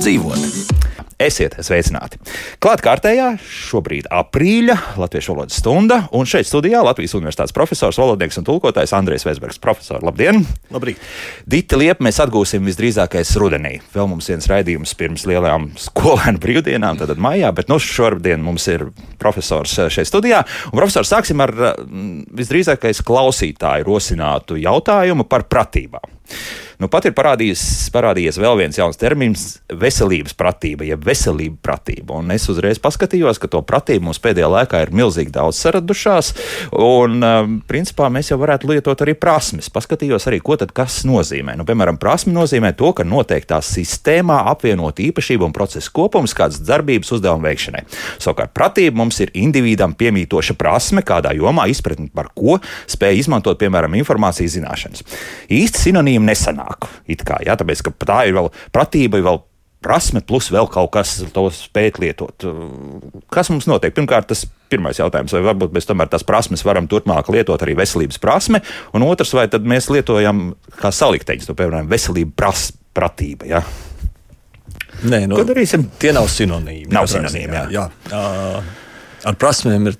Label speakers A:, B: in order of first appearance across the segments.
A: dzīvot.
B: Esiet sveicināti! Klāt kārtējā šobrīd aprīļa latviešu valodas stunda, un šeit studijā Latvijas Universitātes profesors, valodnieks un tulkotājs Andrēs Vesbergs. Profesor, labdien!
C: Labrīt!
B: Dita liepa mēs atgūsim visdrīzākais rudenī. Vēl mums viens raidījums pirms lielajām skolēnu brīvdienām, tad maijā, bet nu šodien mums ir profesors šeit studijā. Un profesors sāksim ar mm, visdrīzākais klausītāju rosinātu jautājumu par pratībām. Nu, pat ir parādījies vēl viens jauns termins - veselības pratība, jeb veselība pratība. Un es uzreiz paskatījos, ka to pratību mums pēdējā laikā ir milzīgi daudz saradušās, un um, principā mēs jau varētu lietot arī prasmes. Paskatījos arī, ko tad kas nozīmē. Nu, piemēram, prasme nozīmē to, ka noteiktā sistēmā apvienot īpašību un procesu kopums kādas darbības uzdevumu veikšanai. Savukārt, pratība mums ir individam piemītoša prasme, kādā jomā izpratni par ko spēj izmantot, piemēram, informācijas zināšanas. Īsti sinonīmi nesanāk vairāk. Kā, ja, tāpēc, ka tā ir vēl pratība, vēl prasme, plus vēl kaut kas, to spēt lietot. Kas mums notiek? Pirmkārt, tas pirmais jautājums, vai varbūt mēs tomēr tās prasmes varam turpmāk lietot arī veselības prasme, un otrs, vai tad mēs lietojam kā salikteņus, to piemēram, veselība pras, pratība. Ja?
C: Nē, nu, Ko darīsim? Tie nav sinonīmi.
B: Nav sinonīmi, jā. jā. jā.
C: Ar prasmēm ir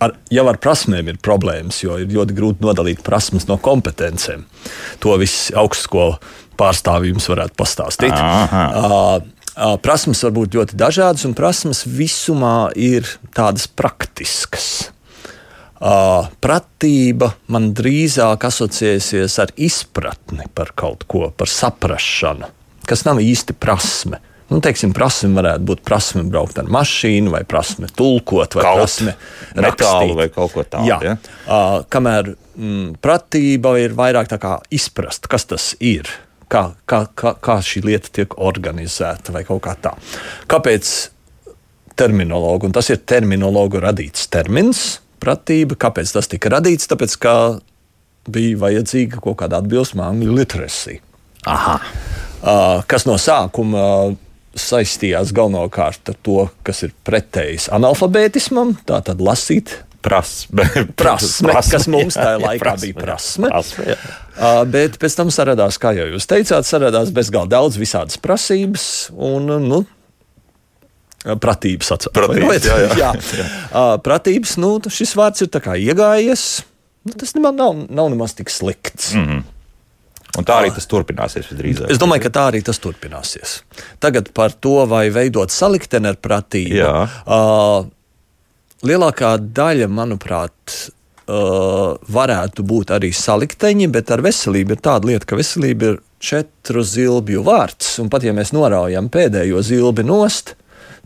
C: ar, jau ar prasmēm ir problēmas, jo ir ļoti grūti nodalīt prasmes no kompetencēm. To viss augstskolu pārstāvji jums varētu pastāstīt. Uh, prasmes var būt ļoti dažādas, un prasmes visumā ir tādas praktiskas. Pratība man drīzāk asociēsies ar izpratni par kaut ko, par saprāšanu, kas nav īsti prasme. Nu, teiksim, prasme varētu būt prasme braukt ar mašīnu, vai prasme tulkot, vai
B: kaut
C: prasme
B: rakstīt, vai kaut ko tādu.
C: Jā, ja? uh, kamēr mm, pratība ir vairāk izprast, kas tas ir. Kā, kā, kā, kā šī lieta tiek organizēta, vai kaut kā tā. Kāpēc terminologu, un tas ir terminologu radīts termins, pratība, kāpēc tas tika radīts? Tāpēc, ka bija vajadzīga kaut kāda atbilstība angļu literācijai. Uh, kas no sākuma uh, saistījās galvenokārt ar to, kas ir pretējs analfabētismam, tātad lasīt.
B: Prasme,
C: prasme, kas mums tajā laikā prasme, bija prasme. prasme jā. uh, bet pēc tam saradās, kā jau jūs teicāt, saradās bezgalīgi daudz visādas prasības un nu, pratības
B: atcaucas. Jā, jā. jā.
C: jā. Uh, pratības, nu, šis vārds ir iegājies. Nu, tas nemaz nav, nav nemaz tik slikts. Mm -hmm.
B: Un tā arī tas turpināsies visdrīzāk.
C: Es domāju, ka tā arī tas turpināsies. Tagad par to, vai veidot salikteni ar pratību. Jā. Uh, lielākā daļa, manuprāt, uh, varētu būt arī salikteņi, bet ar veselību ir tāda lieta, ka veselība ir četru zilbju vārds. Un pat ja mēs noraujam pēdējo zilbi nost,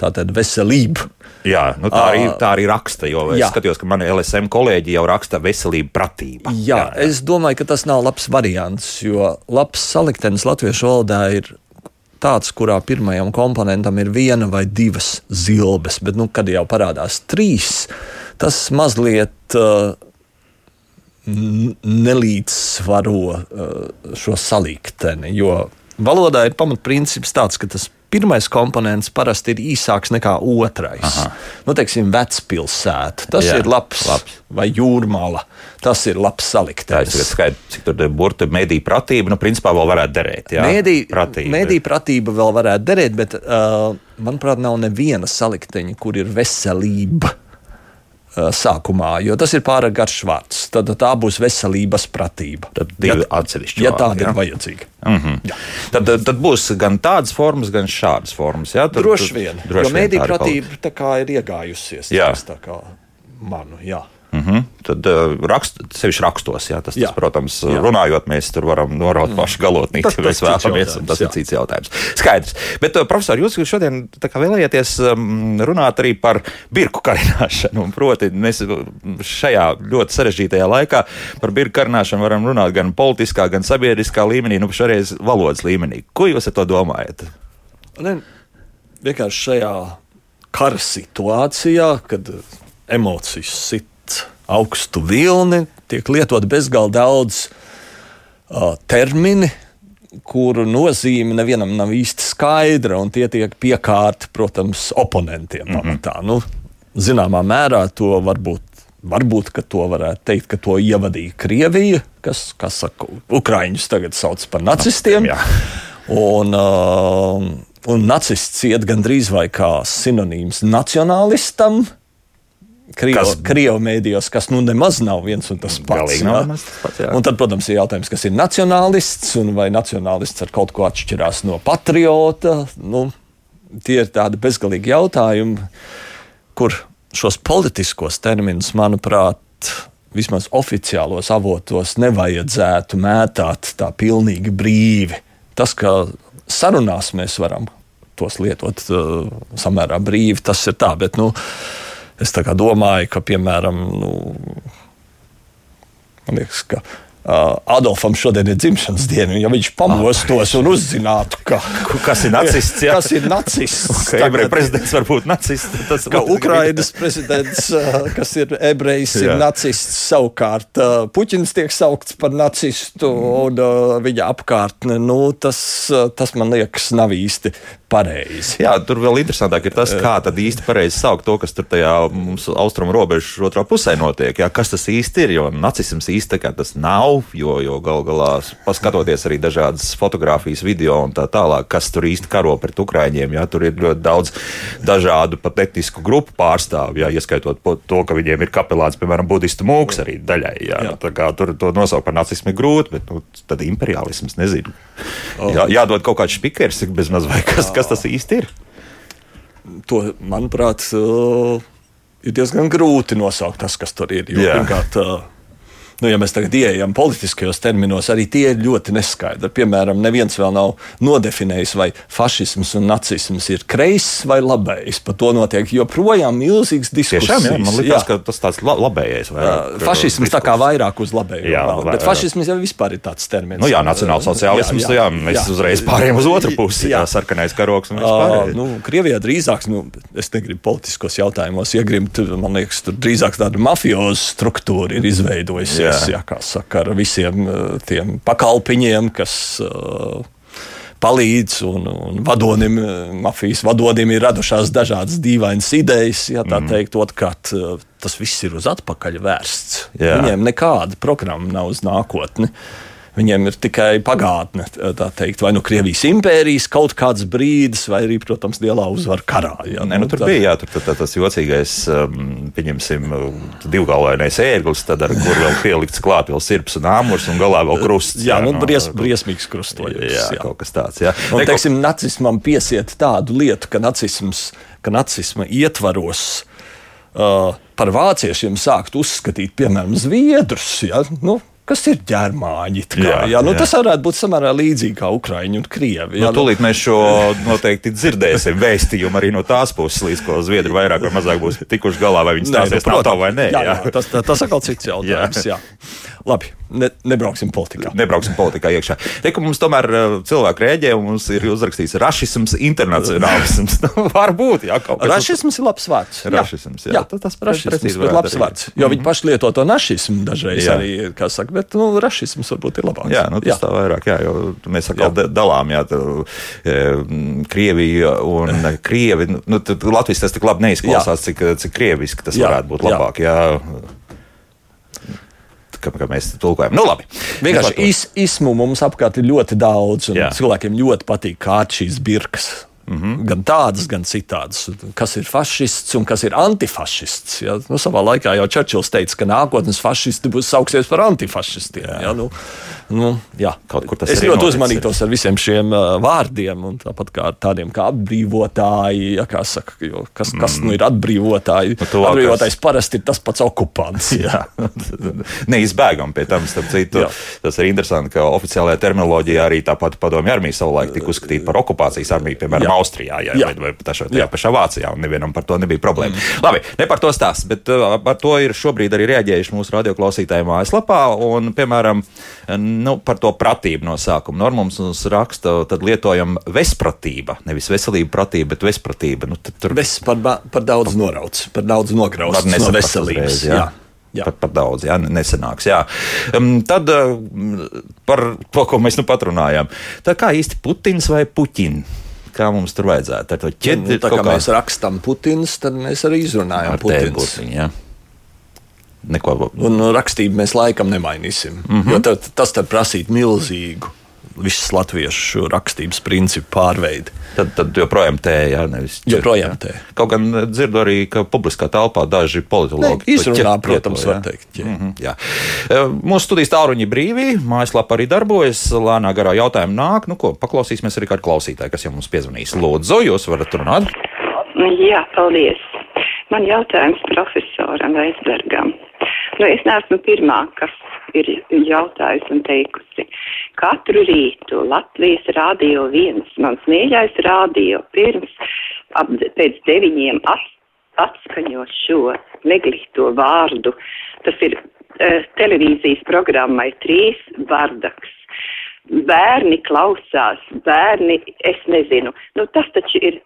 C: tā tad veselība
B: Jā, nu tā, arī, tā arī raksta. Jo es jā. skatījos, ka mani LSM kolēģi jau raksta veselība, pratība.
C: Jā, jā, jā, es domāju, ka tas nav labs variants, jo labs saliktenis latviešu valodā ir tāds, kurā pirmajam komponentam ir viena vai divas zilbes, bet, nu, kad jau parādās trīs, tas mazliet uh, nelīdzsvaro uh, šo salikteni. Jo valodā ir pamatprincips tāds, ka tas pirmais komponents parasti ir īsāks nekā otrais. Aha. Nu, teiksim, vecpilsēta. Tas Jā, ir labs, labs. Vai jūrmāla. Tas ir labs saliktais.
B: Ir skaidrs, cik tur burta mediju pratība, nu, principā vēl varētu derēt.
C: Mediju pratība. Mediju pratība vēl varētu derēt, bet, uh, manuprāt, nav neviena salikteņa, kur ir veselība. Eh, sākumā, jo tas ir pārāk garš vārds. Tad tā būs veselības pratība.
B: Tad divi ja, atsevišķi.
C: Ja tāda ja? ir vajadzīga.
B: Mm -hmm. Ja. Tad, tad būs gan tādas formas, gan šādas formas. Ja? Tad,
C: droši vien. Droši jo mēdī pratība ir iegājusies. Jā. Tā kā manu, jā.
B: Mm -hmm. Tad uh, rakst, sevišķi rakstos, jā, tas, jā. tas, protams, jā. runājot, mēs tur varam noraut mm. pašu galotnīti, ja mēs vēlamies, tas jā. ir cits jautājums. Skaidrs. Bet, uh, profesor, jūs šodien vēlējāties um, runāt arī par birku karināšanu, proti, mēs šajā ļoti sarežģītajā laikā par birku karināšanu varam runāt gan politiskā, gan sabiedriskā līmenī, nu šoreiz valodas līmenī. Ko jūs ar to domājat?
C: Ne, vienkārši šajā kara situācijā, kad emocijas sit augstu vilni, tiek lietot bezgalīgi daudz uh, termini, kuru nozīme nevienam nav īsti skaidra, un tie tiek piekārti, protams, oponentiem. Mm -hmm. pamatā. nu, zināmā mērā to varbūt. Varbūt to varētu teikt, ka to ievadīja Krievija, kas, kas saka, Ukrāņus tagad sauc par nacistiem.
B: Jā.
C: Un, uh, Un nacists iet gandrīz vai kā sinonīms nacionālistam. Krievu, kas, Krievu mēdījos, kas nu nemaz nav viens un tas pats.
B: Tas pats
C: un tad, protams, ir jautājums, kas ir nacionālists un vai nacionālists ar kaut ko atšķirās no patriota. Nu, tie ir tādi bezgalīgi jautājumi, kur šos politiskos terminus, manuprāt, vismaz oficiālos avotos nevajadzētu mētāt tā pilnīgi brīvi. Tas, ka sarunās mēs varam tos lietot uh, samērā brīvi, tas ir tā, bet, nu, Es domāju, ka, piemēram, nu, man liekas, ka Adolfam šodien ir dzimšanas diena. Ja viņš pamostos un uzzinātu, ka,
B: kas ir nacists, jā.
C: kas ir nacists,
B: ka ebreju prezidents var būt nacists.
C: Tas ka Ukrainas prezidents, uh, kas ir ebrejs, ir nacists. Savukārt uh, Puķins tiek saukts par nacistu un viņa apkārtne. Nu, tas, tas man liekas nav īsti pareizi.
B: Jā, tur vēl interesantāk ir tas, kā tad īsti pareizi saukt to, kas tur tajā mums austrumu robežas otrā pusē notiek. Jā, kas tas īsti ir, jo nacisms īsti tas nav, jo, jo gal galā paskatoties arī dažādas fotografijas, video un tā tālāk, kas tur īsti karo pret Ukraiņiem, jā, tur ir ļoti daudz dažādu pat etnisku grupu pārstāvju, jā, ieskaitot to, ka viņiem ir kapelāns, piemēram, budistu mūks arī daļai. Jā, jā. Tā kā tur to nosaukt par nacismu ir grūti, bet nu, tad imperialisms nezinu. Oh. Jā, jādod kaut kāds spīkers, bez maz vai kas, kas tas īsti ir.
C: To, manuprāt, uh, ir diezgan grūti nosaukt tas, kas tur ir. Jo, pirmkārt, uh, nu, ja mēs tagad ieejam politiskajos terminos, arī tie ir ļoti neskaidri. Piemēram, neviens vēl nav nodefinējis, vai fašisms un nacisms ir kreiss vai labējs. Par to notiek joprojām milzīgas diskusijas.
B: Tiešām, jā, man liekas, ka tas tāds labējais. Vairāk,
C: fašisms tā kā vairāk uz labējo. Jā, vēl, bet fašisms jau vispār ir tāds termins.
B: Nu, jā, nacionālsociālisms, jā, jā, jā, mēs jā, uzreiz pārējām uz otru pusi. Jā, jā sarkanais karoks un vispār.
C: Nu, Krievijā drīzāk, nu, es negribu politiskos jautājumos iegrimt, man liekas, tur drīzāk tāda mafioza struktūra ir izveidojusies jā. Jā, kā saka, ar visiem eh, tiem pakalpiņiem, kas uh, palīdz, un, un vadonim, mafijas vadonim ir radušās dažādas dīvainas idejas, ja tā mm. teikt. Otrkārt, tas viss ir uz atpakaļ vērsts. Jā. Viņiem nekāda programma nav uz nākotni. Uh, Viņiem ir tikai pagātne, tā teikt, vai nu Krievijas impērijas kaut kāds brīdis, vai arī, protams, lielā uzvara karā.
B: Jā, Nē, nu, tur tā... bija jā, tur, tā, tā, tas jocīgais, um, pieņemsim, divgalvainais ērglis, tad ar kur vēl pielikts klāt vēl sirps un āmurs un galā vēl krusts.
C: Jā, jā nu, no, bries, briesmīgs krustojums.
B: Jā, jā, kaut kas tāds. Jā.
C: Un, teiksim, nacismam piesiet tādu lietu, ka, nacisms, ka nacisma ietvaros uh, par vāciešiem sākt uzskatīt, piemēram, zviedrus. Ja? Nu, kas ir ģermāņi. Kā, jā, jā, nu, jā. Tas varētu būt samērā līdzīgi kā Ukrāņi un Krievi.
B: Jā, nu, tūlīt mēs šo noteikti dzirdēsim vēstījumu arī no tās puses, līdz ko Zviedri vairāk vai mazāk būs tikuši galā, vai viņi stāsies no, nu, NATO vai nē. Jā, jā.
C: jā, tas, tas atkal cits jautājums. jā. Jā. Labi, ne, nebrauksim politikā.
B: Nebrauksim politikā iekšā. Te, mums tomēr uh, cilvēki rēģē, un mums ir uzrakstīts rašisms, internacionālisms. Nu, varbūt, jā, kaut
C: kas. Rašisms ir labs vārds.
B: Rašisms, jā. jā. Tas,
C: tas rašisms ir labs vārds. Jo mm -hmm. viņi paši lieto to našismu dažreiz jā. arī, kā saka, bet, nu, rašisms varbūt ir labāks.
B: Jā, nu, tas jā. tā vairāk, jā, jo mēs atkal jā. dalām, jā, tā, e, Krieviju un. Krievi. Nu, Latvijas tas tik labi neizklausās, cik, cik krieviski tas jā. varētu būt labāk. Jā. Jā ka, ka mēs tulkojam. Nu, labi.
C: Vienkārši is, ismu mums apkārt ir ļoti daudz, un Jā. cilvēkiem ļoti patīk kārt šīs birkas. Mm -hmm. Gan tādas, gan citādas. Kas ir fašists un kas ir antifašists? Ja? Nu, savā laikā jau Čerčils teica, ka nākotnes fašisti būs sauksies par antifašistiem. Jā. Ja? Nu, nu, jā. Es ļoti uzmanītos ar visiem šiem uh, vārdiem, un tāpat kā ar tādiem kā atbrīvotāji, ja, kā saka, jo, kas, mm. kas nu ir atbrīvotāji. Nu, tuvākās... Atbrīvotājs parasti ir tas pats okupants.
B: Neizbēgam pie tam, starp citu. Jā. Tas ir interesanti, ka oficiālajā terminoloģijā arī tāpat padomju armija savulaik tika uzskatīta par okupācijas armiju, piemēram, jā. Austrijā jā, jā. vai, vai tašā, tajā pašā Vācijā, un nevienam par to nebija problēma. Mm. Labi, ne par to stāst, bet uh, par to ir šobrīd arī reaģējuši mūsu radioklausītāji mājaslapā, un, piemēram, nu, par to pratību no sākuma. Normums mums raksta, tad lietojam vespratība, nevis veselība pratība, bet vespratība. Nu,
C: tur... Ves par, par daudz norauts, par daudz nograuts no veselības. Reiz, jā. Jā.
B: Jā. Pat, pat daudz, jā, nesenāks. Jā. Um, tad uh, par to, ko mēs nu pat runājām. Tā kā īsti Putins vai Puķins? Kā mums tur vajadzētu. Ar ķet,
C: nu, tā kā, kā mēs rakstām Putins, tad mēs arī izrunājam Putins.
B: Ja? Neko...
C: Un rakstību mēs laikam nemainīsim. Mm -hmm. Jo tad, tas tad prasītu milzīgu visas latviešu rakstības principu pārveidi.
B: Tad, tad joprojām tē, jā, nevis
C: čet, joprojām tē.
B: Kaut gan dzirdu arī, ka publiskā telpā daži politologi
C: ne, izrunā, protams, var teikt. Jā. Mm -hmm, jā.
B: Mūsu studijas tāluņi brīvi, mājaslapa arī darbojas, lēnā garā jautājumi nāk. Nu, ko, paklausīsimies arī kādu klausītāju, kas jau mums piezvanīs. Lūdzu, jūs varat runāt?
A: Jā, paldies. Man jautājums profesoram Veisbergam. Nu, es neesmu pirmā, kas ir jautājusi un teikusi. Katru rītu Latvijas rādio viens, mans mīļais rādio, pirms ap, pēc deviņiem at, atskaņo šo neglīto vārdu. Tas ir uh, televīzijas programmai trīs vardaks. Bērni klausās, bērni, es nezinu, nu tas taču ir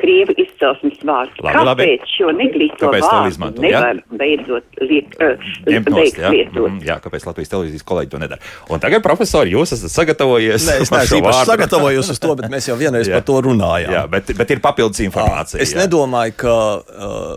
A: krievu izcelsmes vārds. Labi, Kāpēc labi. šo neglīto kāpēc vārdu izmanto, nevar ja? beidzot liet, uh, nost, ja? lietot? Mm,
B: jā, kāpēc Latvijas televīzijas kolēģi to nedara? Un tagad, profesori, jūs esat sagatavojies.
C: Nē, es neesmu īpaši sagatavojies uz to, bet mēs jau vienreiz par to runājām.
B: Jā, bet, bet ir papildus informācija.
C: Es jā. nedomāju, ka. Uh,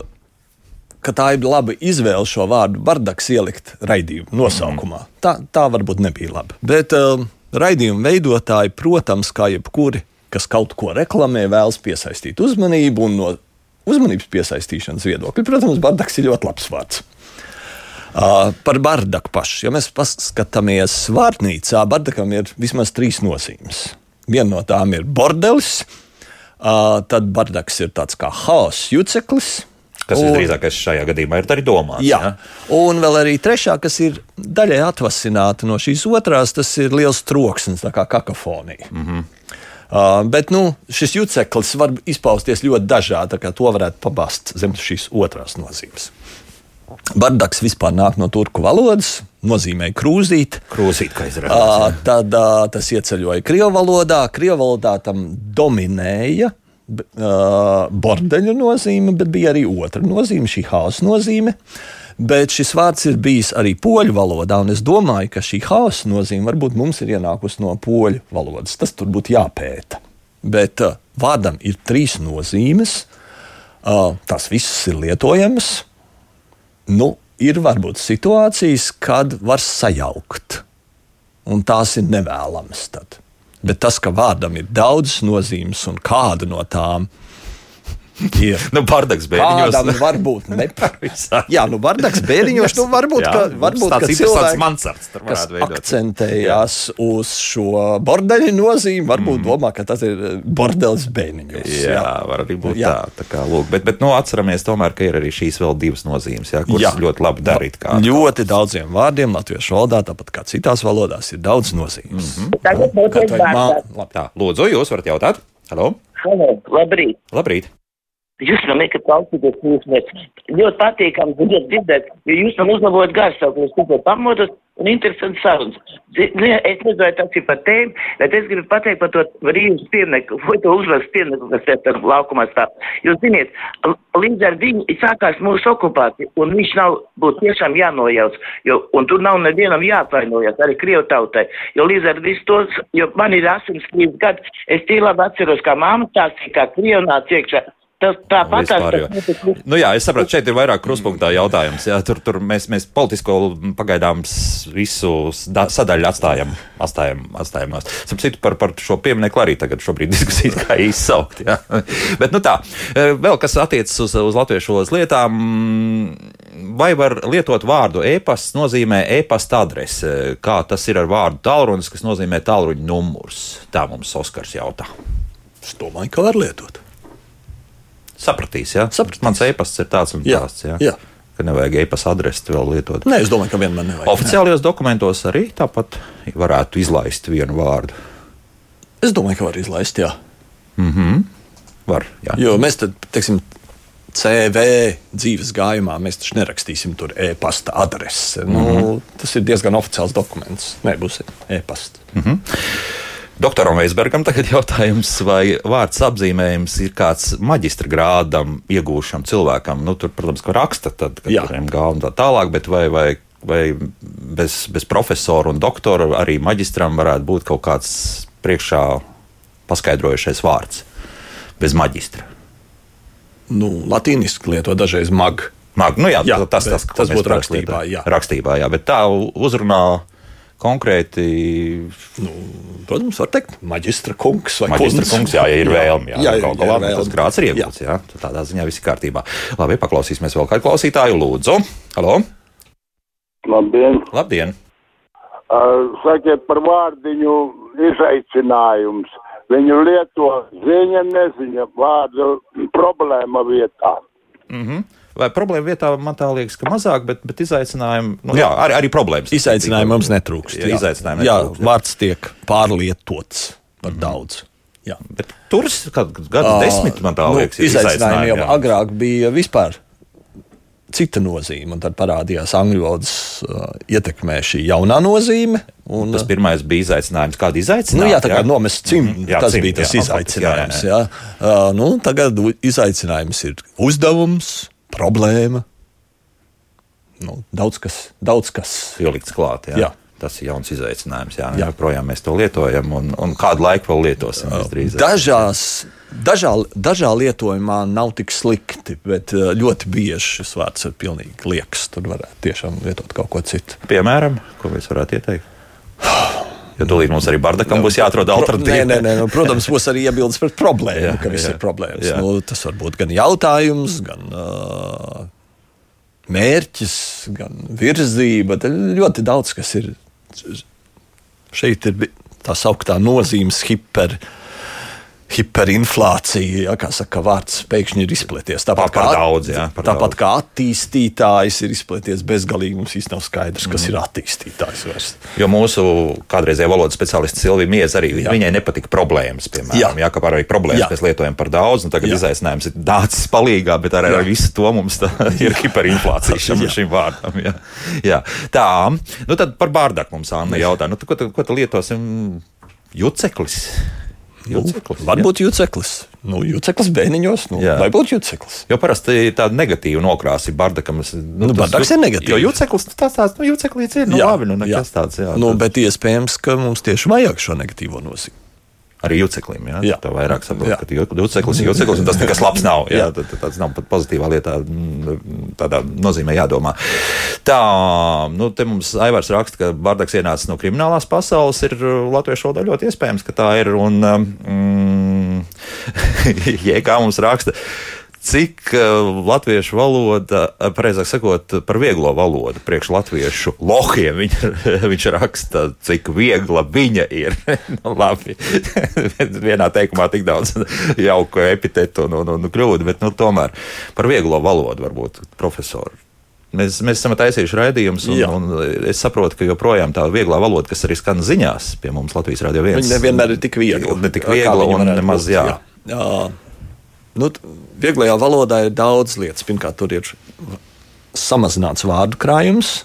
C: ka tā ir laba izvēle šo vārdu bardaks ielikt raidījuma nosaukumā. Mm. Tā, tā varbūt nebija laba. Bet uh, raidījuma veidotāji, protams, kā jebkuri kas kaut ko reklamē, vēlas piesaistīt uzmanību, un no uzmanības piesaistīšanas viedokļa, protams, bardaks ir ļoti labs vārds. Uh, par bardaku pašu. Ja mēs paskatāmies vārnīcā, bardakam ir vismaz trīs nozīmes. Viena no tām ir bordelis, uh, tad bardaks ir tāds kā haoss juceklis.
B: Kas un, visdrīzākais šajā gadījumā ir arī domāts.
C: Jā, ja? un vēl arī trešā, kas ir daļai atvasināta no šīs otrās, tas ir liels troksnis, kā kakofonija. Mm -hmm. Uh, bet nu, šis juceklis var izpausties ļoti dažādi. To varētu pabast zem šīs otrās nozīmes. Bardaks vispār nāk no turku valodas, nozīmē krūzīt.
B: Krūzīt, kā izrādās.
C: Uh, tad uh, tas ieceļoja krievu valodā. Krievu valodā tam dominēja bordeļu nozīme, bet bija arī otra nozīme, šī hausa nozīme. Uh, bet šis vārds ir bijis arī poļu valodā, un es domāju, ka šī haosa nozīme varbūt mums ir ienākusi no poļu valodas. Tas tur būtu jāpēta. Bet uh, vārdam ir trīs nozīmes, uh, tās visas ir lietojamas. Nu, ir varbūt situācijas, kad var sajaukt, un tās ir nevēlamas. Tad. Bet tas, ka vārdam ir daudz nozīmes un kāda no tām ir
B: Ir. nu, Bardaks bēriņos.
C: Kādam varbūt ne. jā, nu, Bardaks bēriņos, nu, varbūt, jā, ka, varbūt
B: tāds ka cilvēks, mansards,
C: kas akcentējās jā. uz šo bordeļu nozīmi, varbūt mm. domā, ka tas ir eh, bordelis bēriņos.
B: Jā, jā, var arī būt jā. tā. tā kā, lūk, bet, bet, nu, atceramies tomēr, ka ir arī šīs vēl divas nozīmes, jā, kuras jā. ļoti labi darīt. Kā,
C: ļoti daudziem vārdiem latviešu valodā, tāpat kā citās valodās, ir daudz nozīmes. Mm -hmm. Tagad
A: būtu.
B: Tā, lūdzu, jūs varat jautāt? Halo!
A: Halo, labrīt!
B: Labrīt!
A: Jūs man liekat, klausīties, jūs mēs ļoti patīkam dzirdēt, jo jūs man uzlabojat garstāvokli, jūs tikko pamodat un interesants sarunas. Es nezinu, tas ir par tēmu, bet es gribu pateikt par to Rīgas pieminiektu, vai to uzvaras pieminiektu, kas ir tam laukumā stāv. Jūs ziniet, līdz ar viņu sākās mūsu okupācija, un viņš nav būtu tiešām jānojauc, jo, un tur nav nevienam jāatvainojas, arī Krievu tautai, jo līdz ar visu tos, jo man ir 83 gadi, es labi atceros, kā māma stāstīja, kā Krievu nāca iekšā. Tas tāpat
B: tas nu, jā, es saprotu, šeit ir vairāk kruspunktā jautājums. Jā, tur, tur mēs, mēs politisko pagaidām visu sadaļu atstājam, atstājam, atstājam. Sapratu par, par šo pieminieku arī tagad šobrīd diskusijas kā izsaukt. Jā. Bet nu tā, e, vēl kas attiecas uz, uz latviešu valodas lietām, vai var lietot vārdu e-pasts nozīmē e-pasta adrese, kā tas ir ar vārdu tālrunis, kas nozīmē tālruņa numurs? Tā mums Oskars jautā.
C: Es domāju, ka var lietot
B: sapratīs. Ja? Sapratīs. Mans e-pasts ir tāds un tāds. Ja? Jā. Ka nevajag e-pasta adresi vēl lietot.
C: Nē, es domāju, ka vienmēr nevajag.
B: Oficiālajos dokumentos arī tāpat varētu izlaist vienu vārdu.
C: Es domāju, ka var izlaist, jā.
B: Mm -hmm. Var, jā.
C: Jo mēs tad, teiksim, CV dzīves gājumā mēs taču nerakstīsim tur e-pasta adresi. Mm -hmm. nu, tas ir diezgan oficiāls dokuments. Nē, būs e-pasta.
B: Mm -hmm. Doktoram Veisbergam tagad jautājums, vai vārds apzīmējums ir kāds maģistra grādam iegūšam cilvēkam? Nu, tur, protams, ka raksta, tad, kad ir MG un tā tālāk, bet vai, vai, vai bez, bez profesora un doktora arī maģistram varētu būt kaut kāds priekšā paskaidrojušais vārds bez maģistra?
C: Nu, latīniski lieto dažreiz mag.
B: Mag, nu jā, jā tas,
C: tas, tas, tas būtu rakstībā. Jā.
B: rakstībā jā, bet tā uzrunā konkrēti.
C: Nu, protams, var teikt, maģistra kungs vai
B: maģistra kungs. Jā, ja ir vēlme, jā, jā, jā,
C: jā,
B: galā, tas grāts ir iegūts. Jā. Jā, tādā ziņā viss ir kārtībā. Labi, paklausīsimies vēl kādu klausītāju. Lūdzu, halo!
D: Labdien!
B: Labdien!
D: Uh, sakiet par vārdiņu izaicinājums. Viņu lieto ziņa, neziņa vārdu problēma vietā.
B: Mm -hmm. Vai problēma vietā man tā liekas, ka mazāk, bet, bet izaicinājumi, nu, jā, arī, arī problēmas.
C: Izaicinājumi mums netrūkst.
B: Jā, izaicinājumi
C: jā,
B: netrūkst.
C: vārds tiek pārlietots par mm daudz. Jā.
B: Bet tur gadu
C: Ā,
B: desmit man tā
C: nu,
B: liekas, ir
C: izaicinājumi jau
B: jā.
C: agrāk bija vispār cita nozīme, un tad parādījās angļu valodas uh, ietekmē šī jaunā nozīme. Un,
B: Tas pirmais bija izaicinājums, kāda
C: Nu,
B: izaicinājuma.
C: jā, tā kā nomest cimdu.
B: Mhm, jā,
C: tas
B: cimdu,
C: bija tas
B: jā,
C: izaicinājums.
B: jā,
C: Jā, jā. Uh, nu, tagad izaicinājums ir uzdevums, problēma. Nu, daudz kas, daudz kas.
B: Pielikts klāt. Jā.
C: Jā.
B: Tas ir jauns izaicinājums. Jā,
C: Jā.
B: jā. projām mēs to lietojam, un, un kādu laiku vēl lietosim.
C: Dažās, dažā, dažā lietojumā nav tik slikti, bet ļoti bieži šis vārds ir pilnīgi liekas. Tur varētu tiešām lietot kaut ko citu.
B: Piemēram, ko mēs varētu ieteikt? Jo tūlīt mums arī Bardakam būs jāatrod
C: Nē,
B: alternatīva.
C: nē, nē, nu, protams, būs arī iebildes pret problēmu,
B: Jā,
C: ka viss
B: jā,
C: ir problēmas.
B: jā.
C: Nu, tas var būt gan jautājums, gan uh, mērķis, gan virzība. Ļoti daudz kas ir. Šeit ir tā sauktā nozīmes hiper. Hiperinflācija, ja, kā saka, vārds pēkšņi ir izplaties. Tāpat, kā,
B: daudz, jā,
C: tāpat
B: daudz.
C: kā attīstītājs ir izplaties bezgalīgi, mums īstenībā nav skaidrs, kas ir attīstītājs. Vairs.
B: Jo mūsu kādreizējā valodas speciālists Silvija Mieza arī
C: Jā.
B: viņai nepatika problēmas. Piemēram, jā,
C: Jā.
B: kā parādīja problēmas,
C: Jā.
B: mēs lietojam par daudz, un tagad
C: Jā.
B: izaicinājums ir nācis palīgā, bet ar, ar visu to mums tā, ir hiperinflācija šim, šim vārdam. Jā. Jā. Tā, nu tad par bārdaku mums Anna jautā, nu, ko, tad, ko tad lietosim? Juceklis. Juceklis, jā.
C: Varbūt jūceklis. Nu, jūceklis bēniņos, nu,
B: Jā.
C: vai būtu jūceklis?
B: Jo parasti tāda negatīva nokrāsa, ir bardakam. Nu,
C: Nu, bardaks ir negatīvs.
B: Jo juceklis tas tāds, nu, juceklīts ir, nu, jā, labi, nu, nekas tāds, jā.
C: nu, bet iespējams, ka mums tieši vajag šo negatīvo nozīmi.
B: Arī juceklim. Jā,
C: Jā.
B: tā vairāk saprot,
C: Jā.
B: ka ju- juceklis ir juceklis, un tas nekas labs nav. Jā,
C: Jā.
B: tāds nav pat pozitīvā lietā, mm, tādā nozīmē jādomā. Tā, nu, te mums Aivars raksta, ka Bārdaks ienācis no kriminālās pasaules, ir uh, latviešu valodā ļoti iespējams, ka tā ir. Un, um, Jēkā mums raksta. Cik uh, latviešu valoda, uh, precīzāk sakot, par vieglo valodu, priekš latviešu lohiem, viņa, viņš raksta, cik viegla viņa ir. nu, labi, vienā teikumā tik daudz jauku epitetu un, un, un kļūdu, bet nu, tomēr par vieglo valodu varbūt profesori. Mēs, mēs esam taisījuši raidījumus, un,
C: Jā.
B: un es saprotu, ka joprojām tā vieglā valoda, kas arī skan ziņās pie mums Latvijas Rādio 1,
C: Viņa nevienmēr ir tik viegla.
B: Ne tik viegla un nemaz, jā.
C: jā. jā. Nu, vieglajā valodā ir daudz lietas. Pirmkārt, tur ir samazināts vārdu krājums.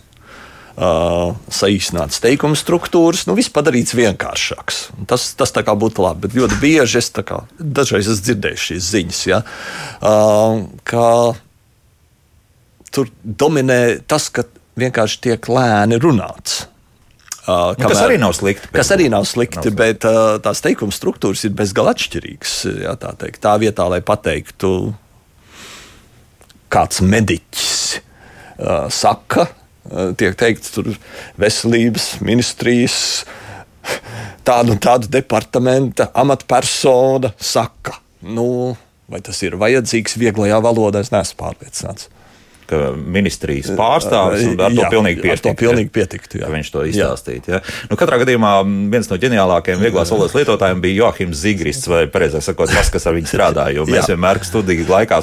C: Uh, saīsināts teikuma struktūras, nu, viss padarīts vienkāršāks. Tas, tas tā kā būtu labi, bet ļoti bieži es kā, dažreiz esmu dzirdējis šīs ziņas, ja, uh, ka tur dominē tas, ka vienkārši tiek lēni runāts. Uh,
B: Nu, kas arī nav slikti.
C: Kas arī nav slikti,
B: Nav
C: bet uh, tās teikuma struktūras ir bezgalīgi atšķirīgas. Jā, tā, teikt. tā vietā, lai pateiktu, kāds mediķis uh, saka, uh, tiek teikts, tur veselības ministrijas tādu un tādu departamenta amatpersona saka. Nu, vai tas ir vajadzīgs vieglajā valodā, es neesmu pārliecināts.
B: Ka ministrijas pārstāvis un ar to
C: Jā,
B: pilnīgi pietiktu.
C: to pilnīgi pietiktu, jā.
B: Viņš to izstāstīja. Ja? Nu, katrā gadījumā viens no ģeniālākajiem vieglās valodas lietotājiem bija Joachims Zigrists, vai precīzāk sakot, tas, kas ar viņu strādāja. Jo mēs
C: Jā.
B: vienmēr studiju laikā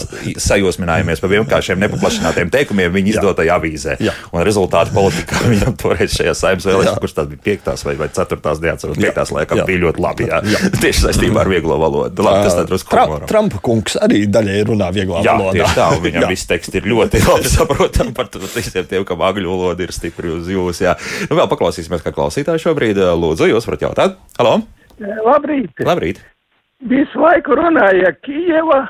B: sajosminājāmies par vienkāršiem nepaplašinātiem teikumiem viņa izdotajā avīzē.
C: Jā.
B: Un rezultāti politikā viņam toreiz šajā saimnes vēlēšanās, kurš tās bija piektās vai, vai ceturtās, neatceros, piektās laikam,
C: Jā.
B: bija ļoti labi. Jā.
C: Jā.
B: Tieši saistībā ar vieglo valodu. Labi, tas drusku
C: Tra. Trumpa kungs arī daļai runā vieglā
B: Jā,
C: valodā.
B: tā, viņam viss teksts ir ļoti labi saprotams par to- visiem tiem, kam angļu valoda ir stipri uz jūs. Jā. Nu, vēl paklausīsimies, kā klausītāji šobrīd. Lūdzu, jūs varat jautāt. Halo!
E: Labrīt!
B: Labrīt!
E: Visu laiku runāja Kijeva,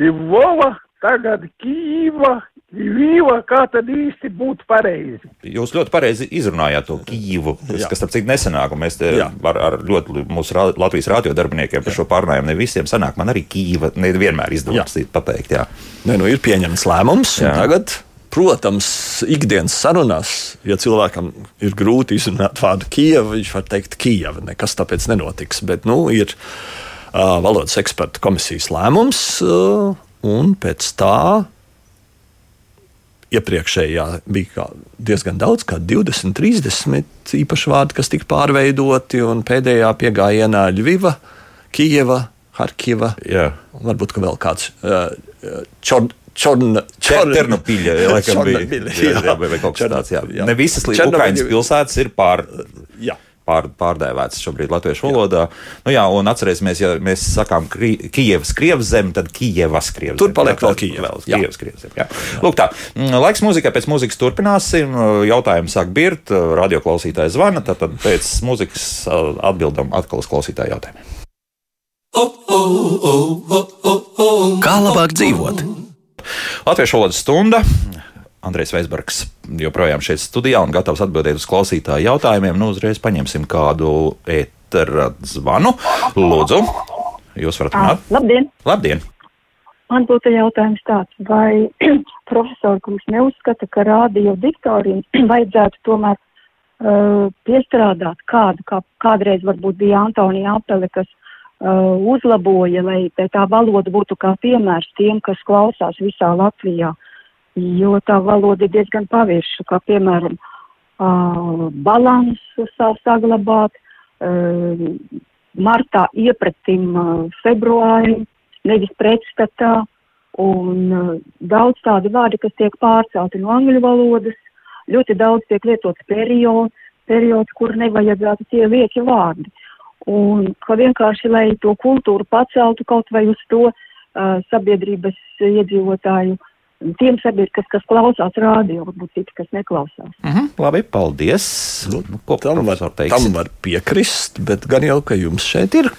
E: Lvova, tagad Kijeva, Lviva, kā tad īsti būtu pareizi?
B: Jūs ļoti pareizi izrunājāt to Kīvu, kas, kas starp citu nesenāk, un mēs ar, ar ļoti mūsu rā- Latvijas rādio darbiniekiem par šo pārnājumu ne visiem sanāk. Man arī Kīva nevienmēr izdodas pateikt. Jā.
C: Nē, nu ir pieņemts lēmums, tagad Protams, ikdienas sarunās, ja cilvēkam ir grūti izrunāt vārdu Kijava, viņš var teikt Kijava. Nekas tāpēc nenotiks. Bet nu, ir uh, valodas eksperta komisijas lēmums, uh, un pēc tā iepriekšējā bija diezgan daudz, kā 20, 30 īpaši vārdi, kas tika pārveidoti, un pēdējā piegājienā Ļuviva, Kijeva, Harkiva. Jā. Varbūt vēl kāds uh, čor, Čorna,
B: čorna, Černopīļa, laikam bija. Jā, jā, tāds, jā. jā. Ne visas Ukraiņas pilsētas ir pār. Jā pār, pārdēvēts šobrīd latviešu valodā. Nu, jā, un atcerēsimies, ja mēs sakām Kijavas krievs zem, tad Kijavas krievs.
C: Tur paliek vēl Kijavas.
B: Kijavas krievs zem. Jā. Lūk tā, mm, laiks mūzikai, pēc mūzikas turpināsim. Jautājumi sāk birt, radioklausītājs zvana, tad, tad pēc mūzikas atbildam atkal uz klausītāju jautājumiem.
F: Kā labāk dzīvot?
B: Latviešu valodas stunda Andrejs Veisbergs joprojām šeit studijā un gatavs atbildēt uz klausītāju jautājumiem. Nu, uzreiz paņemsim kādu ētera zvanu. Lūdzu, jūs varat runāt?
G: Labdien!
B: Labdien!
G: Man būtu jautājums tāds, vai profesori kungs neuzskata, ka rādio diktoriem vajadzētu tomēr uh, piestrādāt kādu, kā kādreiz varbūt bija Antonija Apele, kas uh, uzlaboja, lai tā valoda būtu kā piemērs tiem, kas klausās visā Latvijā. Uh, jo tā valoda ir diezgan pavirša, kā piemēram uh, balansu saglabāt, uh, martā iepratim uh, februārim, nevis pretstatā, un uh, daudz tādu vārdu, kas tiek pārcelti no angļu valodas, ļoti daudz tiek lietots periods, periods, kur nevajadzētu tie lieki vārdi. Un ka vienkārši, lai to kultūru paceltu kaut vai uz to uh, sabiedrības iedzīvotāju uh, tiem sabiedrības, kas klausās rādio, varbūt citi, kas neklausās.
B: Mm -hmm, labi, paldies.
C: Nu, ko tam var, tam var piekrist, bet gan jau, ka jums šeit ir